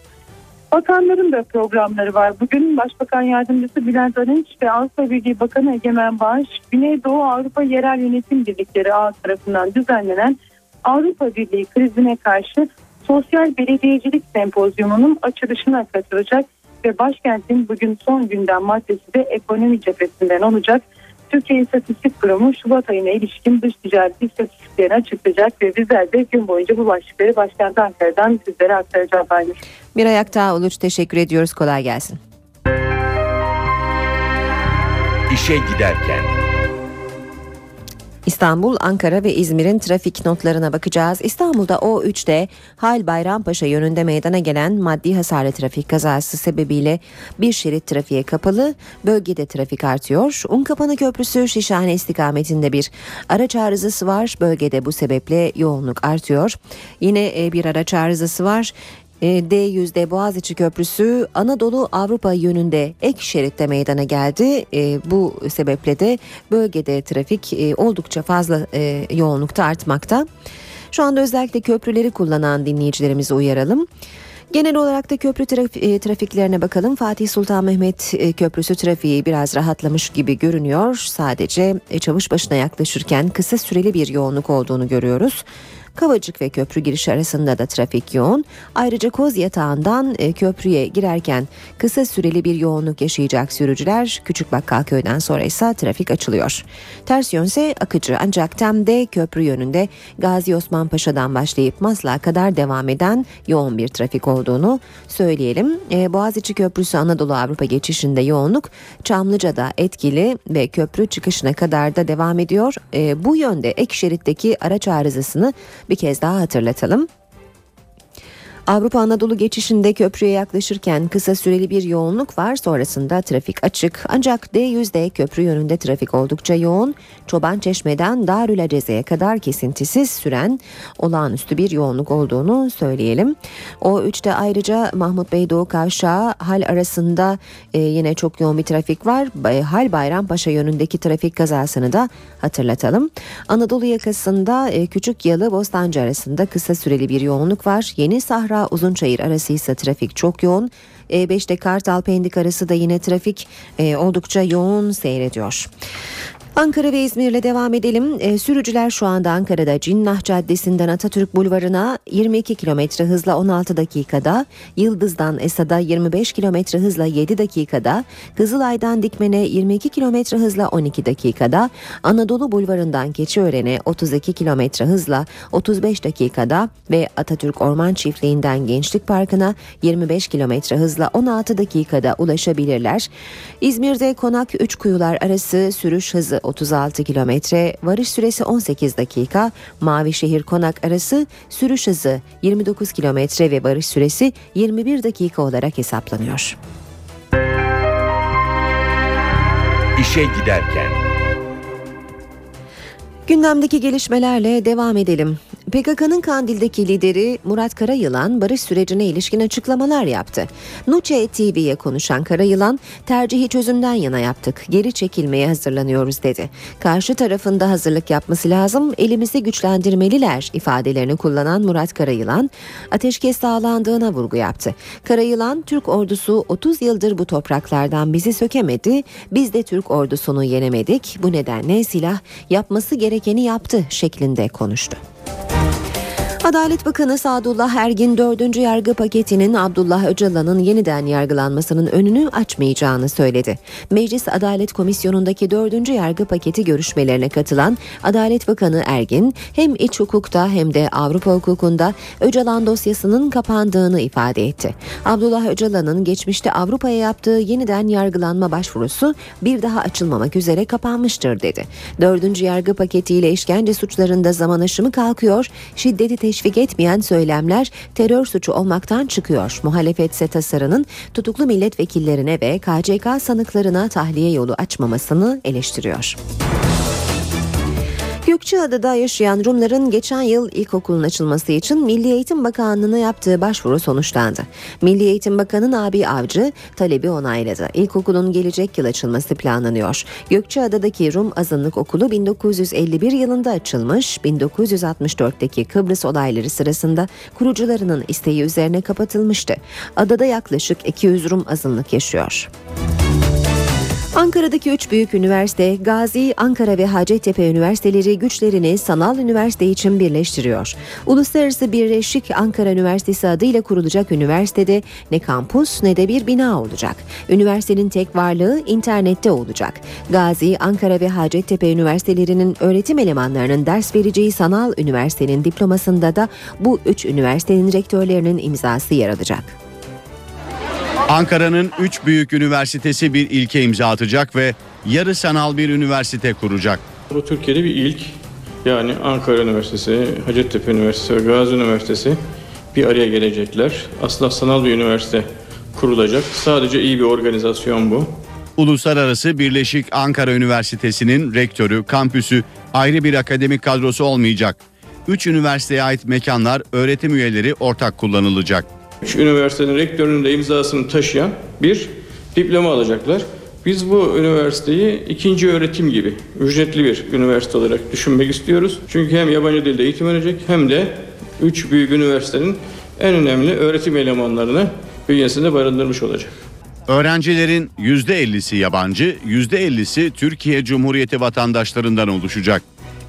Bakanların da programları var. Bugün Başbakan Yardımcısı Bülent Arınç ve Avrupa Birliği Bakanı Egemen Bağış, Güneydoğu Avrupa Yerel Yönetim Birlikleri ağ tarafından düzenlenen Avrupa Birliği krizine karşı Sosyal Belediyecilik Sempozyumu'nun açılışına katılacak ve başkentin bugün son gündem maddesi de ekonomi cephesinden olacak. Türkiye İstatistik Kurumu Şubat ayına ilişkin dış ticaret istatistiklerini açıklayacak ve bizler de gün boyunca bu başlıkları başkent Ankara'dan sizlere aktaracağız Aynur. Bir ayak daha Uluç teşekkür ediyoruz. Kolay gelsin. İşe giderken. İstanbul, Ankara ve İzmir'in trafik notlarına bakacağız. İstanbul'da O3'te Hal Bayrampaşa yönünde meydana gelen maddi hasarlı trafik kazası sebebiyle bir şerit trafiğe kapalı. Bölgede trafik artıyor. Unkapanı Köprüsü Şişhane istikametinde bir araç arızası var. Bölgede bu sebeple yoğunluk artıyor. Yine e, bir araç arızası var. E, D100'de Boğaziçi Köprüsü Anadolu Avrupa yönünde ek şeritte meydana geldi. E, bu sebeple de bölgede trafik e, oldukça fazla e, yoğunlukta artmakta. Şu anda özellikle köprüleri kullanan dinleyicilerimizi uyaralım. Genel olarak da köprü traf- e, trafiklerine bakalım. Fatih Sultan Mehmet Köprüsü trafiği biraz rahatlamış gibi görünüyor. Sadece Çavuşbaşı'na yaklaşırken kısa süreli bir yoğunluk olduğunu görüyoruz. Kavacık ve köprü girişi arasında da trafik yoğun. Ayrıca Koz Yatağı'ndan e, köprüye girerken kısa süreli bir yoğunluk yaşayacak sürücüler Küçük Bakkalköy'den sonra ise trafik açılıyor. Ters yönse akıcı ancak Tem'de köprü yönünde Gazi Osman Paşa'dan başlayıp Maslak'a kadar devam eden yoğun bir trafik olduğunu söyleyelim. E, Boğaziçi Köprüsü Anadolu Avrupa geçişinde yoğunluk Çamlıca'da etkili ve köprü çıkışına kadar da devam ediyor. E, bu yönde ek şeritteki araç arızasını bir kez daha hatırlatalım. Avrupa Anadolu geçişinde köprüye yaklaşırken kısa süreli bir yoğunluk var. Sonrasında trafik açık. Ancak D100'de köprü yönünde trafik oldukça yoğun. Çoban Çeşme'den Darül Aceze'ye kadar kesintisiz süren olağanüstü bir yoğunluk olduğunu söyleyelim. O 3'te ayrıca Mahmut Bey Doğu Kavşağı hal arasında e, yine çok yoğun bir trafik var. Hal Bayrampaşa yönündeki trafik kazasını da hatırlatalım. Anadolu yakasında e, Küçük Yalı Bostancı arasında kısa süreli bir yoğunluk var. Yeni Sahra Uzunçayır arası ise trafik çok yoğun. E5'te Kartal Pendik arası da yine trafik e, oldukça yoğun seyrediyor. Ankara ve İzmir'le devam edelim. E, sürücüler şu anda Ankara'da Cinnah Caddesi'nden Atatürk Bulvarı'na 22 kilometre hızla 16 dakikada, Yıldız'dan Esad'a 25 kilometre hızla 7 dakikada, Kızılay'dan Dikmen'e 22 kilometre hızla 12 dakikada, Anadolu Bulvarı'ndan Keçiören'e 32 kilometre hızla 35 dakikada ve Atatürk Orman Çiftliği'nden Gençlik Parkı'na 25 kilometre hızla 16 dakikada ulaşabilirler. İzmir'de Konak Üçkuyular arası sürüş hızı 36 kilometre, varış süresi 18 dakika, Mavişehir Konak arası sürüş hızı 29 kilometre ve varış süresi 21 dakika olarak hesaplanıyor. İşe giderken. Gündemdeki gelişmelerle devam edelim. PKK'nın Kandil'deki lideri Murat Karayılan barış sürecine ilişkin açıklamalar yaptı. Nuçe TV'ye konuşan Karayılan, tercihi çözümden yana yaptık, geri çekilmeye hazırlanıyoruz dedi. Karşı tarafında hazırlık yapması lazım, elimizi güçlendirmeliler ifadelerini kullanan Murat Karayılan, ateşkes sağlandığına vurgu yaptı. Karayılan, Türk ordusu 30 yıldır bu topraklardan bizi sökemedi, biz de Türk ordusunu yenemedik, bu nedenle silah yapması gerekeni yaptı şeklinde konuştu. Adalet Bakanı Sadullah Ergin 4. yargı paketinin Abdullah Öcalan'ın yeniden yargılanmasının önünü açmayacağını söyledi. Meclis Adalet Komisyonu'ndaki 4. yargı paketi görüşmelerine katılan Adalet Bakanı Ergin hem iç hukukta hem de Avrupa hukukunda Öcalan dosyasının kapandığını ifade etti. Abdullah Öcalan'ın geçmişte Avrupa'ya yaptığı yeniden yargılanma başvurusu bir daha açılmamak üzere kapanmıştır dedi. 4. yargı paketiyle işkence suçlarında zaman aşımı kalkıyor, şiddeti teşvik etmeyen söylemler terör suçu olmaktan çıkıyor. Muhalefetse tasarının tutuklu milletvekillerine ve KCK sanıklarına tahliye yolu açmamasını eleştiriyor. Gökçeada'da yaşayan Rumların geçen yıl ilkokulun açılması için Milli Eğitim Bakanlığı'na yaptığı başvuru sonuçlandı. Milli Eğitim Bakanı Nabi Avcı talebi onayladı. İlkokulun gelecek yıl açılması planlanıyor. Gökçeada'daki Rum Azınlık Okulu 1951 yılında açılmış, 1964'teki Kıbrıs olayları sırasında kurucularının isteği üzerine kapatılmıştı. Adada yaklaşık 200 Rum azınlık yaşıyor. Ankara'daki üç büyük üniversite Gazi, Ankara ve Hacettepe üniversiteleri güçlerini sanal üniversite için birleştiriyor. Uluslararası Birleşik Ankara Üniversitesi adıyla kurulacak üniversitede ne kampus ne de bir bina olacak. Üniversitenin tek varlığı internette olacak. Gazi, Ankara ve Hacettepe üniversitelerinin öğretim elemanlarının ders vereceği sanal üniversitenin diplomasında da bu üç üniversitenin rektörlerinin imzası yer alacak. Ankara'nın 3 büyük üniversitesi bir ilke imza atacak ve yarı sanal bir üniversite kuracak. Bu Türkiye'de bir ilk. Yani Ankara Üniversitesi, Hacettepe Üniversitesi ve Gazi Üniversitesi bir araya gelecekler. Aslında sanal bir üniversite kurulacak. Sadece iyi bir organizasyon bu. Uluslararası Birleşik Ankara Üniversitesi'nin rektörü, kampüsü ayrı bir akademik kadrosu olmayacak. 3 üniversiteye ait mekanlar, öğretim üyeleri ortak kullanılacak. Üç üniversitenin rektörünün de imzasını taşıyan bir diploma alacaklar. Biz bu üniversiteyi ikinci öğretim gibi ücretli bir üniversite olarak düşünmek istiyoruz. Çünkü hem yabancı dilde eğitim verecek hem de üç büyük üniversitenin en önemli öğretim elemanlarını bünyesinde barındırmış olacak. Öğrencilerin %50'si yabancı, %50'si Türkiye Cumhuriyeti vatandaşlarından oluşacak.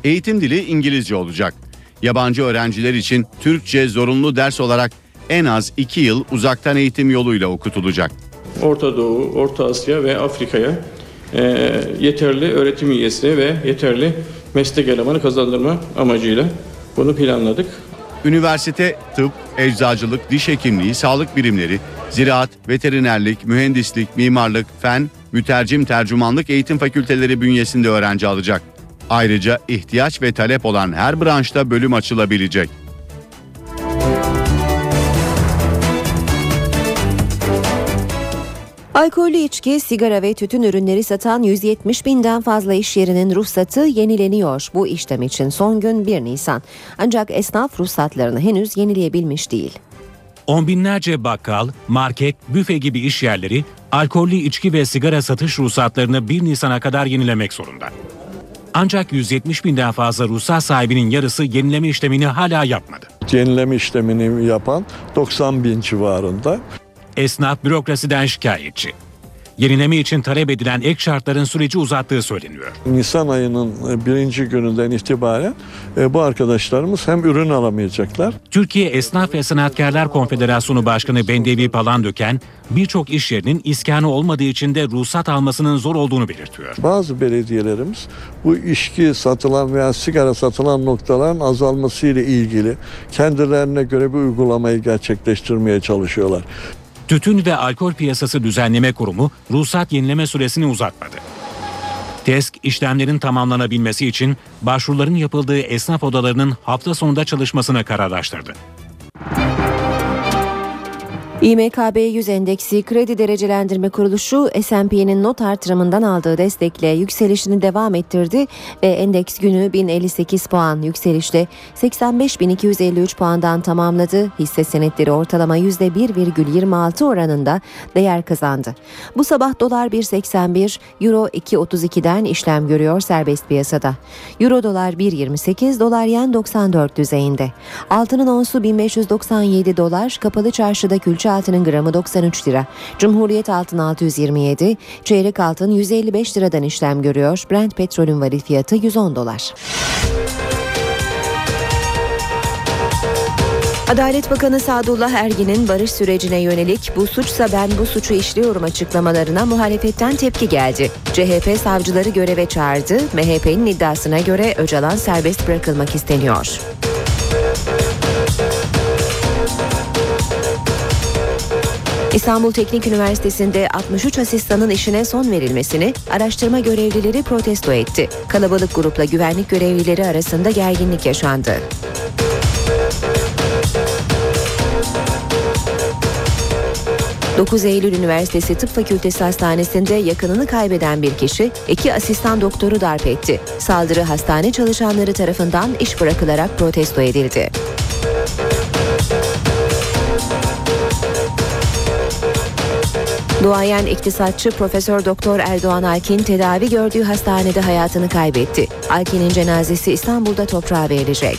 Eğitim dili İngilizce olacak. Yabancı öğrenciler için Türkçe zorunlu ders olarak en az 2 yıl uzaktan eğitim yoluyla okutulacak. Orta Doğu, Orta Asya ve Afrika'ya e, yeterli öğretim üyesi ve yeterli meslek elemanı kazandırma amacıyla bunu planladık. Üniversite tıp, eczacılık, diş hekimliği, sağlık birimleri, ziraat, veterinerlik, mühendislik, mimarlık, fen, mütercim tercümanlık eğitim fakülteleri bünyesinde öğrenci alacak. Ayrıca ihtiyaç ve talep olan her branşta bölüm açılabilecek. Alkollü içki, sigara ve tütün ürünleri satan 170 binden fazla iş yerinin ruhsatı yenileniyor. Bu işlem için son gün 1 Nisan. Ancak esnaf ruhsatlarını henüz yenileyebilmiş değil. On binlerce bakkal, market, büfe gibi iş yerleri alkollü içki ve sigara satış ruhsatlarını 1 Nisan'a kadar yenilemek zorunda. Ancak 170 binden fazla ruhsat sahibinin yarısı yenileme işlemini hala yapmadı. Yenileme işlemini yapan 90 bin civarında. Esnaf bürokrasiden şikayetçi. Yenileme için talep edilen ek şartların süreci uzattığı söyleniyor. Nisan ayının e, birinci gününden itibaren e, bu arkadaşlarımız hem ürün alamayacaklar. Türkiye Esnaf ve Sanatkarlar Konfederasyonu Başkanı Bendevi Palandöken birçok iş yerinin iskanı olmadığı için de ruhsat almasının zor olduğunu belirtiyor. Bazı belediyelerimiz bu içki satılan veya sigara satılan noktaların azalması ile ilgili kendilerine göre bir uygulamayı gerçekleştirmeye çalışıyorlar. Tütün ve Alkol Piyasası Düzenleme Kurumu ruhsat yenileme süresini uzatmadı. TESK işlemlerin tamamlanabilmesi için başvuruların yapıldığı esnaf odalarının hafta sonunda çalışmasına kararlaştırdı. İMKB 100 endeksi kredi derecelendirme kuruluşu S&P'nin not artırımından aldığı destekle yükselişini devam ettirdi ve endeks günü 1058 puan yükselişle 85.253 puandan tamamladı. Hisse senetleri ortalama %1,26 oranında değer kazandı. Bu sabah dolar 1.81, euro 2.32'den işlem görüyor serbest piyasada. Euro dolar 1.28, dolar yen 94 düzeyinde. Altının onsu 1597 dolar, kapalı çarşıda külçe altının gramı 93 lira. Cumhuriyet altın 627, çeyrek altın 155 liradan işlem görüyor. Brent petrolün varil fiyatı 110 dolar. Adalet Bakanı Sadullah Ergin'in barış sürecine yönelik bu suçsa ben bu suçu işliyorum açıklamalarına muhalefetten tepki geldi. CHP savcıları göreve çağırdı. MHP'nin iddiasına göre Öcalan serbest bırakılmak isteniyor. İstanbul Teknik Üniversitesi'nde 63 asistanın işine son verilmesini araştırma görevlileri protesto etti. Kalabalık grupla güvenlik görevlileri arasında gerginlik yaşandı. ...9 Eylül Üniversitesi Tıp Fakültesi Hastanesi'nde yakınını kaybeden bir kişi... ...iki asistan doktoru darp etti. Saldırı hastane çalışanları tarafından iş bırakılarak protesto edildi. Duayen iktisatçı Profesör Doktor Erdoğan Alkin tedavi gördüğü hastanede hayatını kaybetti. Alkin'in cenazesi İstanbul'da toprağa verilecek.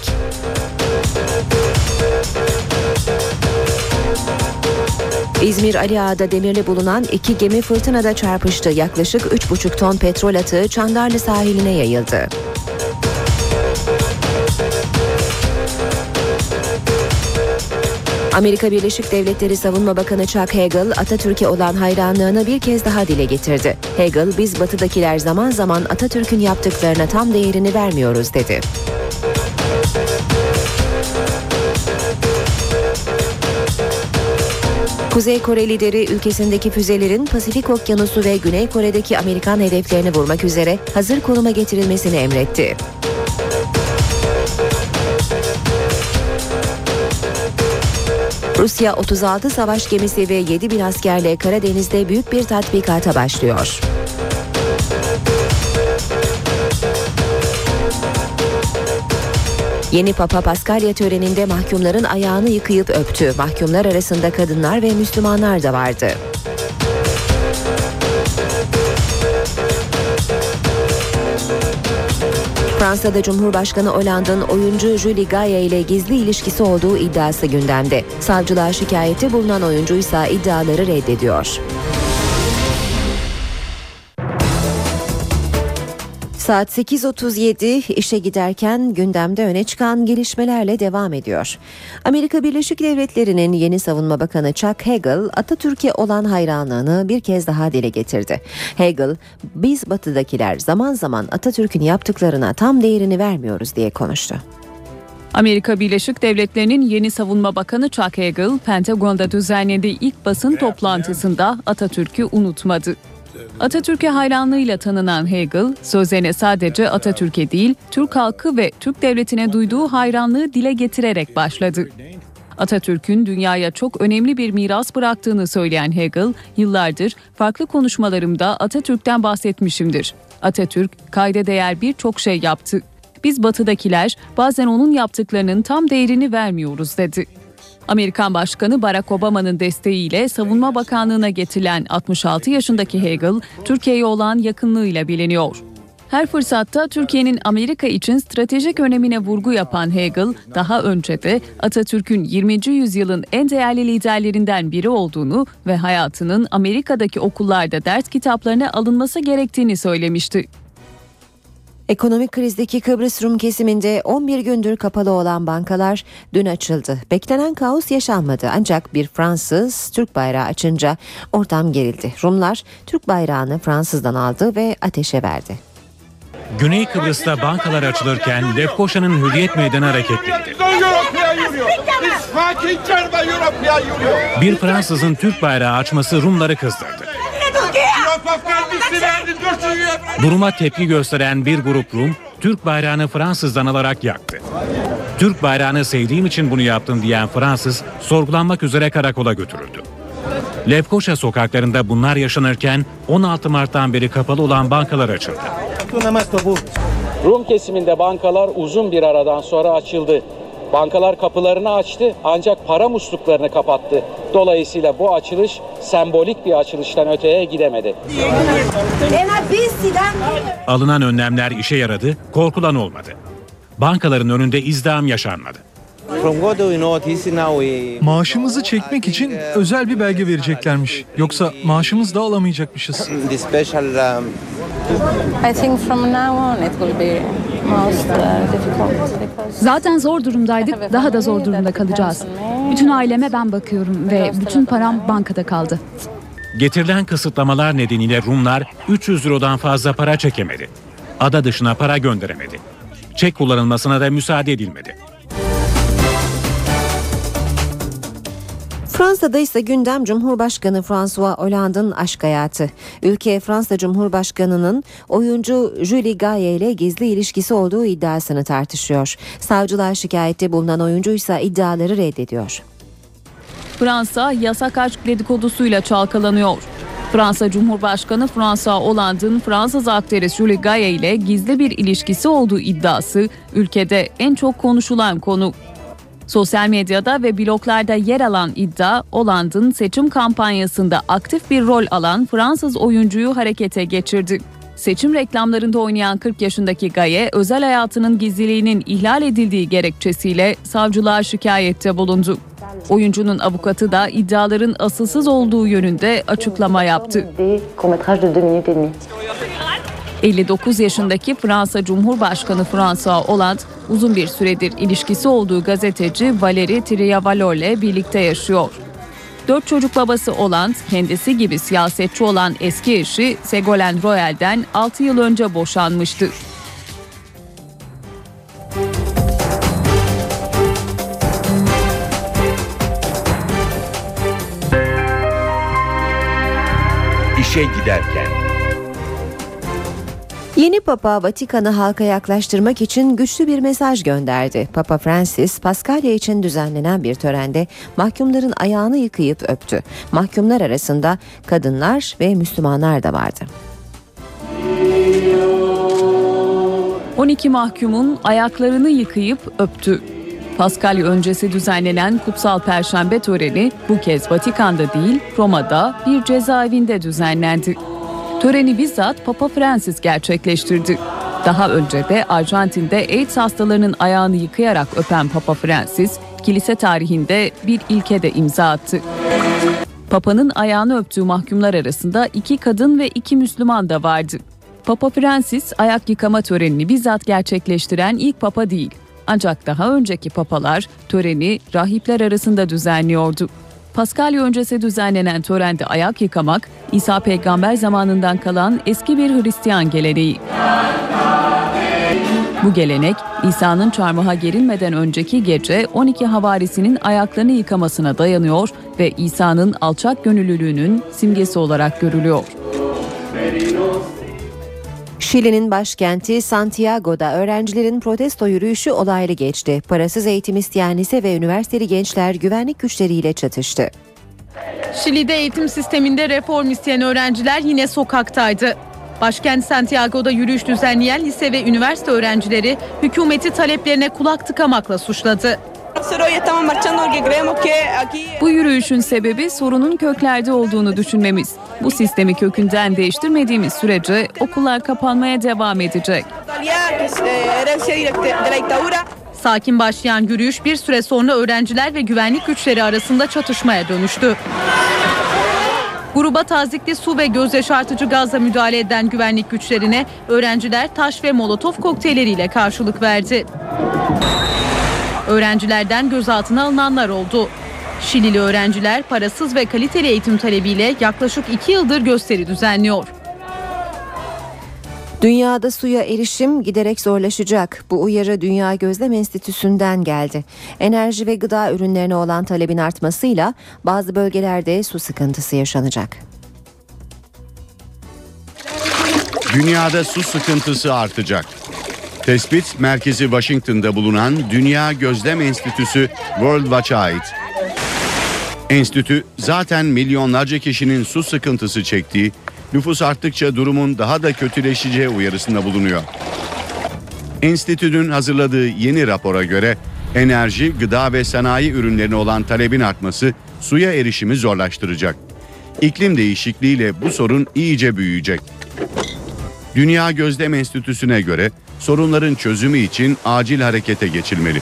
İzmir Ali Ağa'da demirli bulunan iki gemi fırtınada çarpıştı. Yaklaşık 3,5 ton petrol atığı Çandarlı sahiline yayıldı. Amerika Birleşik Devletleri Savunma Bakanı Chuck Hagel, Atatürk'e olan hayranlığını bir kez daha dile getirdi. Hagel, biz batıdakiler zaman zaman Atatürk'ün yaptıklarına tam değerini vermiyoruz dedi. Kuzey Kore lideri ülkesindeki füzelerin Pasifik Okyanusu ve Güney Kore'deki Amerikan hedeflerini vurmak üzere hazır konuma getirilmesini emretti. Rusya 36 savaş gemisi ve 7 bin askerle Karadeniz'de büyük bir tatbikata başlıyor. Yeni Papa Paskalya töreninde mahkumların ayağını yıkayıp öptü. Mahkumlar arasında kadınlar ve Müslümanlar da vardı. Fransa'da Cumhurbaşkanı Hollande'ın oyuncu Julie Gaye ile gizli ilişkisi olduğu iddiası gündemde. Savcılığa şikayeti bulunan oyuncuysa iddiaları reddediyor. Saat 8.37 işe giderken gündemde öne çıkan gelişmelerle devam ediyor. Amerika Birleşik Devletleri'nin yeni savunma bakanı Chuck Hagel Atatürk'e olan hayranlığını bir kez daha dile getirdi. Hagel, biz batıdakiler zaman zaman Atatürk'ün yaptıklarına tam değerini vermiyoruz diye konuştu. Amerika Birleşik Devletleri'nin yeni savunma bakanı Chuck Hagel, Pentagon'da düzenlediği ilk basın toplantısında Atatürk'ü unutmadı. Atatürk'e hayranlığıyla tanınan Hegel, sözlerine sadece Atatürk'e değil, Türk halkı ve Türk devletine duyduğu hayranlığı dile getirerek başladı. Atatürk'ün dünyaya çok önemli bir miras bıraktığını söyleyen Hegel, yıllardır farklı konuşmalarımda Atatürk'ten bahsetmişimdir. Atatürk kayda değer birçok şey yaptı. Biz batıdakiler bazen onun yaptıklarının tam değerini vermiyoruz dedi. Amerikan Başkanı Barack Obama'nın desteğiyle Savunma Bakanlığı'na getirilen 66 yaşındaki Hagel, Türkiye'ye olan yakınlığıyla biliniyor. Her fırsatta Türkiye'nin Amerika için stratejik önemine vurgu yapan Hagel, daha önce de Atatürk'ün 20. yüzyılın en değerli liderlerinden biri olduğunu ve hayatının Amerika'daki okullarda ders kitaplarına alınması gerektiğini söylemişti. Ekonomik krizdeki Kıbrıs Rum kesiminde 11 gündür kapalı olan bankalar dün açıldı. Beklenen kaos yaşanmadı ancak bir Fransız Türk bayrağı açınca ortam gerildi. Rumlar Türk bayrağını Fransız'dan aldı ve ateşe verdi. Güney Kıbrıs'ta bankalar açılırken Lefkoşa'nın Hürriyet Meydanı hareketlendi. Bir Fransızın Türk bayrağı açması Rumları kızdırdı. Duruma tepki gösteren bir grup Rum, Türk bayrağını Fransız'dan alarak yaktı. Türk bayrağını sevdiğim için bunu yaptım diyen Fransız sorgulanmak üzere karakola götürüldü. Lefkoşa sokaklarında bunlar yaşanırken 16 Mart'tan beri kapalı olan bankalar açıldı. Rum kesiminde bankalar uzun bir aradan sonra açıldı. Bankalar kapılarını açtı ancak para musluklarını kapattı. Dolayısıyla bu açılış sembolik bir açılıştan öteye gidemedi. Alınan önlemler işe yaradı, korkulan olmadı. Bankaların önünde izdiham yaşanmadı. Maaşımızı çekmek için özel bir belge vereceklermiş. Yoksa maaşımız da alamayacakmışız. I think from now on it will be Zaten zor durumdaydık, daha da zor durumda kalacağız. Bütün aileme ben bakıyorum ve bütün param bankada kaldı. Getirilen kısıtlamalar nedeniyle Rumlar 300 Euro'dan fazla para çekemedi. Ada dışına para gönderemedi. Çek kullanılmasına da müsaade edilmedi. Fransa'da ise gündem Cumhurbaşkanı François Hollande'ın aşk hayatı. Ülke Fransa Cumhurbaşkanı'nın oyuncu Julie Gaye ile gizli ilişkisi olduğu iddiasını tartışıyor. Savcılar şikayette bulunan oyuncu ise iddiaları reddediyor. Fransa yasak aşk dedikodusuyla çalkalanıyor. Fransa Cumhurbaşkanı François Hollande'ın Fransız aktris Julie Gaye ile gizli bir ilişkisi olduğu iddiası ülkede en çok konuşulan konu. Sosyal medyada ve bloglarda yer alan iddia, Hollande'ın seçim kampanyasında aktif bir rol alan Fransız oyuncuyu harekete geçirdi. Seçim reklamlarında oynayan 40 yaşındaki Gaye, özel hayatının gizliliğinin ihlal edildiği gerekçesiyle savcılığa şikayette bulundu. Oyuncunun avukatı da iddiaların asılsız olduğu yönünde açıklama yaptı. 59 yaşındaki Fransa Cumhurbaşkanı François Hollande uzun bir süredir ilişkisi olduğu gazeteci Valérie Triavalol ile birlikte yaşıyor. Dört çocuk babası Hollande kendisi gibi siyasetçi olan eski eşi Ségolène Royal'den 6 yıl önce boşanmıştı. İşe giderken. Yeni Papa Vatikan'ı halka yaklaştırmak için güçlü bir mesaj gönderdi. Papa Francis, Paskalya için düzenlenen bir törende mahkumların ayağını yıkayıp öptü. Mahkumlar arasında kadınlar ve Müslümanlar da vardı. 12 mahkumun ayaklarını yıkayıp öptü. Paskalya öncesi düzenlenen Kutsal Perşembe töreni bu kez Vatikan'da değil Roma'da bir cezaevinde düzenlendi. Töreni bizzat Papa Francis gerçekleştirdi. Daha önce de Arjantin'de AIDS hastalarının ayağını yıkayarak öpen Papa Francis, kilise tarihinde bir ilke de imza attı. Papa'nın ayağını öptüğü mahkumlar arasında iki kadın ve iki Müslüman da vardı. Papa Francis ayak yıkama törenini bizzat gerçekleştiren ilk papa değil. Ancak daha önceki papalar töreni rahipler arasında düzenliyordu. Paskalya öncesi düzenlenen törende ayak yıkamak, İsa peygamber zamanından kalan eski bir Hristiyan geleneği. Bu gelenek İsa'nın çarmıha gerilmeden önceki gece 12 havarisinin ayaklarını yıkamasına dayanıyor ve İsa'nın alçak gönüllülüğünün simgesi olarak görülüyor. Şili'nin başkenti Santiago'da öğrencilerin protesto yürüyüşü olaylı geçti. Parasız eğitim isteyen lise ve üniversiteli gençler güvenlik güçleriyle çatıştı. Şili'de eğitim sisteminde reform isteyen öğrenciler yine sokaktaydı. Başkent Santiago'da yürüyüş düzenleyen lise ve üniversite öğrencileri hükümeti taleplerine kulak tıkamakla suçladı. Bu yürüyüşün sebebi sorunun köklerde olduğunu düşünmemiz. Bu sistemi kökünden değiştirmediğimiz sürece okullar kapanmaya devam edecek. Sakin başlayan yürüyüş bir süre sonra öğrenciler ve güvenlik güçleri arasında çatışmaya dönüştü. Gruba tazikli su ve göz yaşartıcı gazla müdahale eden güvenlik güçlerine öğrenciler taş ve molotof kokteylleriyle karşılık verdi. Öğrencilerden gözaltına alınanlar oldu. Şilili öğrenciler parasız ve kaliteli eğitim talebiyle yaklaşık iki yıldır gösteri düzenliyor. Dünyada suya erişim giderek zorlaşacak. Bu uyarı Dünya Gözlem Enstitüsü'nden geldi. Enerji ve gıda ürünlerine olan talebin artmasıyla bazı bölgelerde su sıkıntısı yaşanacak. Dünyada su sıkıntısı artacak. Tespit merkezi Washington'da bulunan Dünya Gözlem Enstitüsü World Watch'a ait. Enstitü zaten milyonlarca kişinin su sıkıntısı çektiği, nüfus arttıkça durumun daha da kötüleşeceği uyarısında bulunuyor. Enstitünün hazırladığı yeni rapora göre enerji, gıda ve sanayi ürünlerine olan talebin artması suya erişimi zorlaştıracak. İklim değişikliğiyle bu sorun iyice büyüyecek. Dünya Gözlem Enstitüsü'ne göre sorunların çözümü için acil harekete geçilmeli.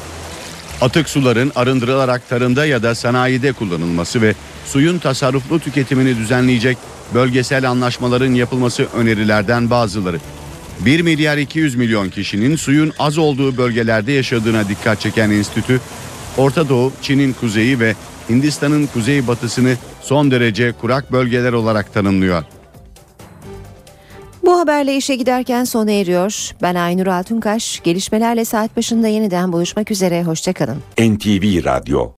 Atık suların arındırılarak tarımda ya da sanayide kullanılması ve suyun tasarruflu tüketimini düzenleyecek bölgesel anlaşmaların yapılması önerilerden bazıları. 1 milyar 200 milyon kişinin suyun az olduğu bölgelerde yaşadığına dikkat çeken enstitü, Orta Doğu, Çin'in kuzeyi ve Hindistan'ın kuzeybatısını son derece kurak bölgeler olarak tanımlıyor. Bu haberle işe giderken sona eriyor. Ben Aynur Altunkaş. Gelişmelerle saat başında yeniden buluşmak üzere. Hoşçakalın. NTV Radyo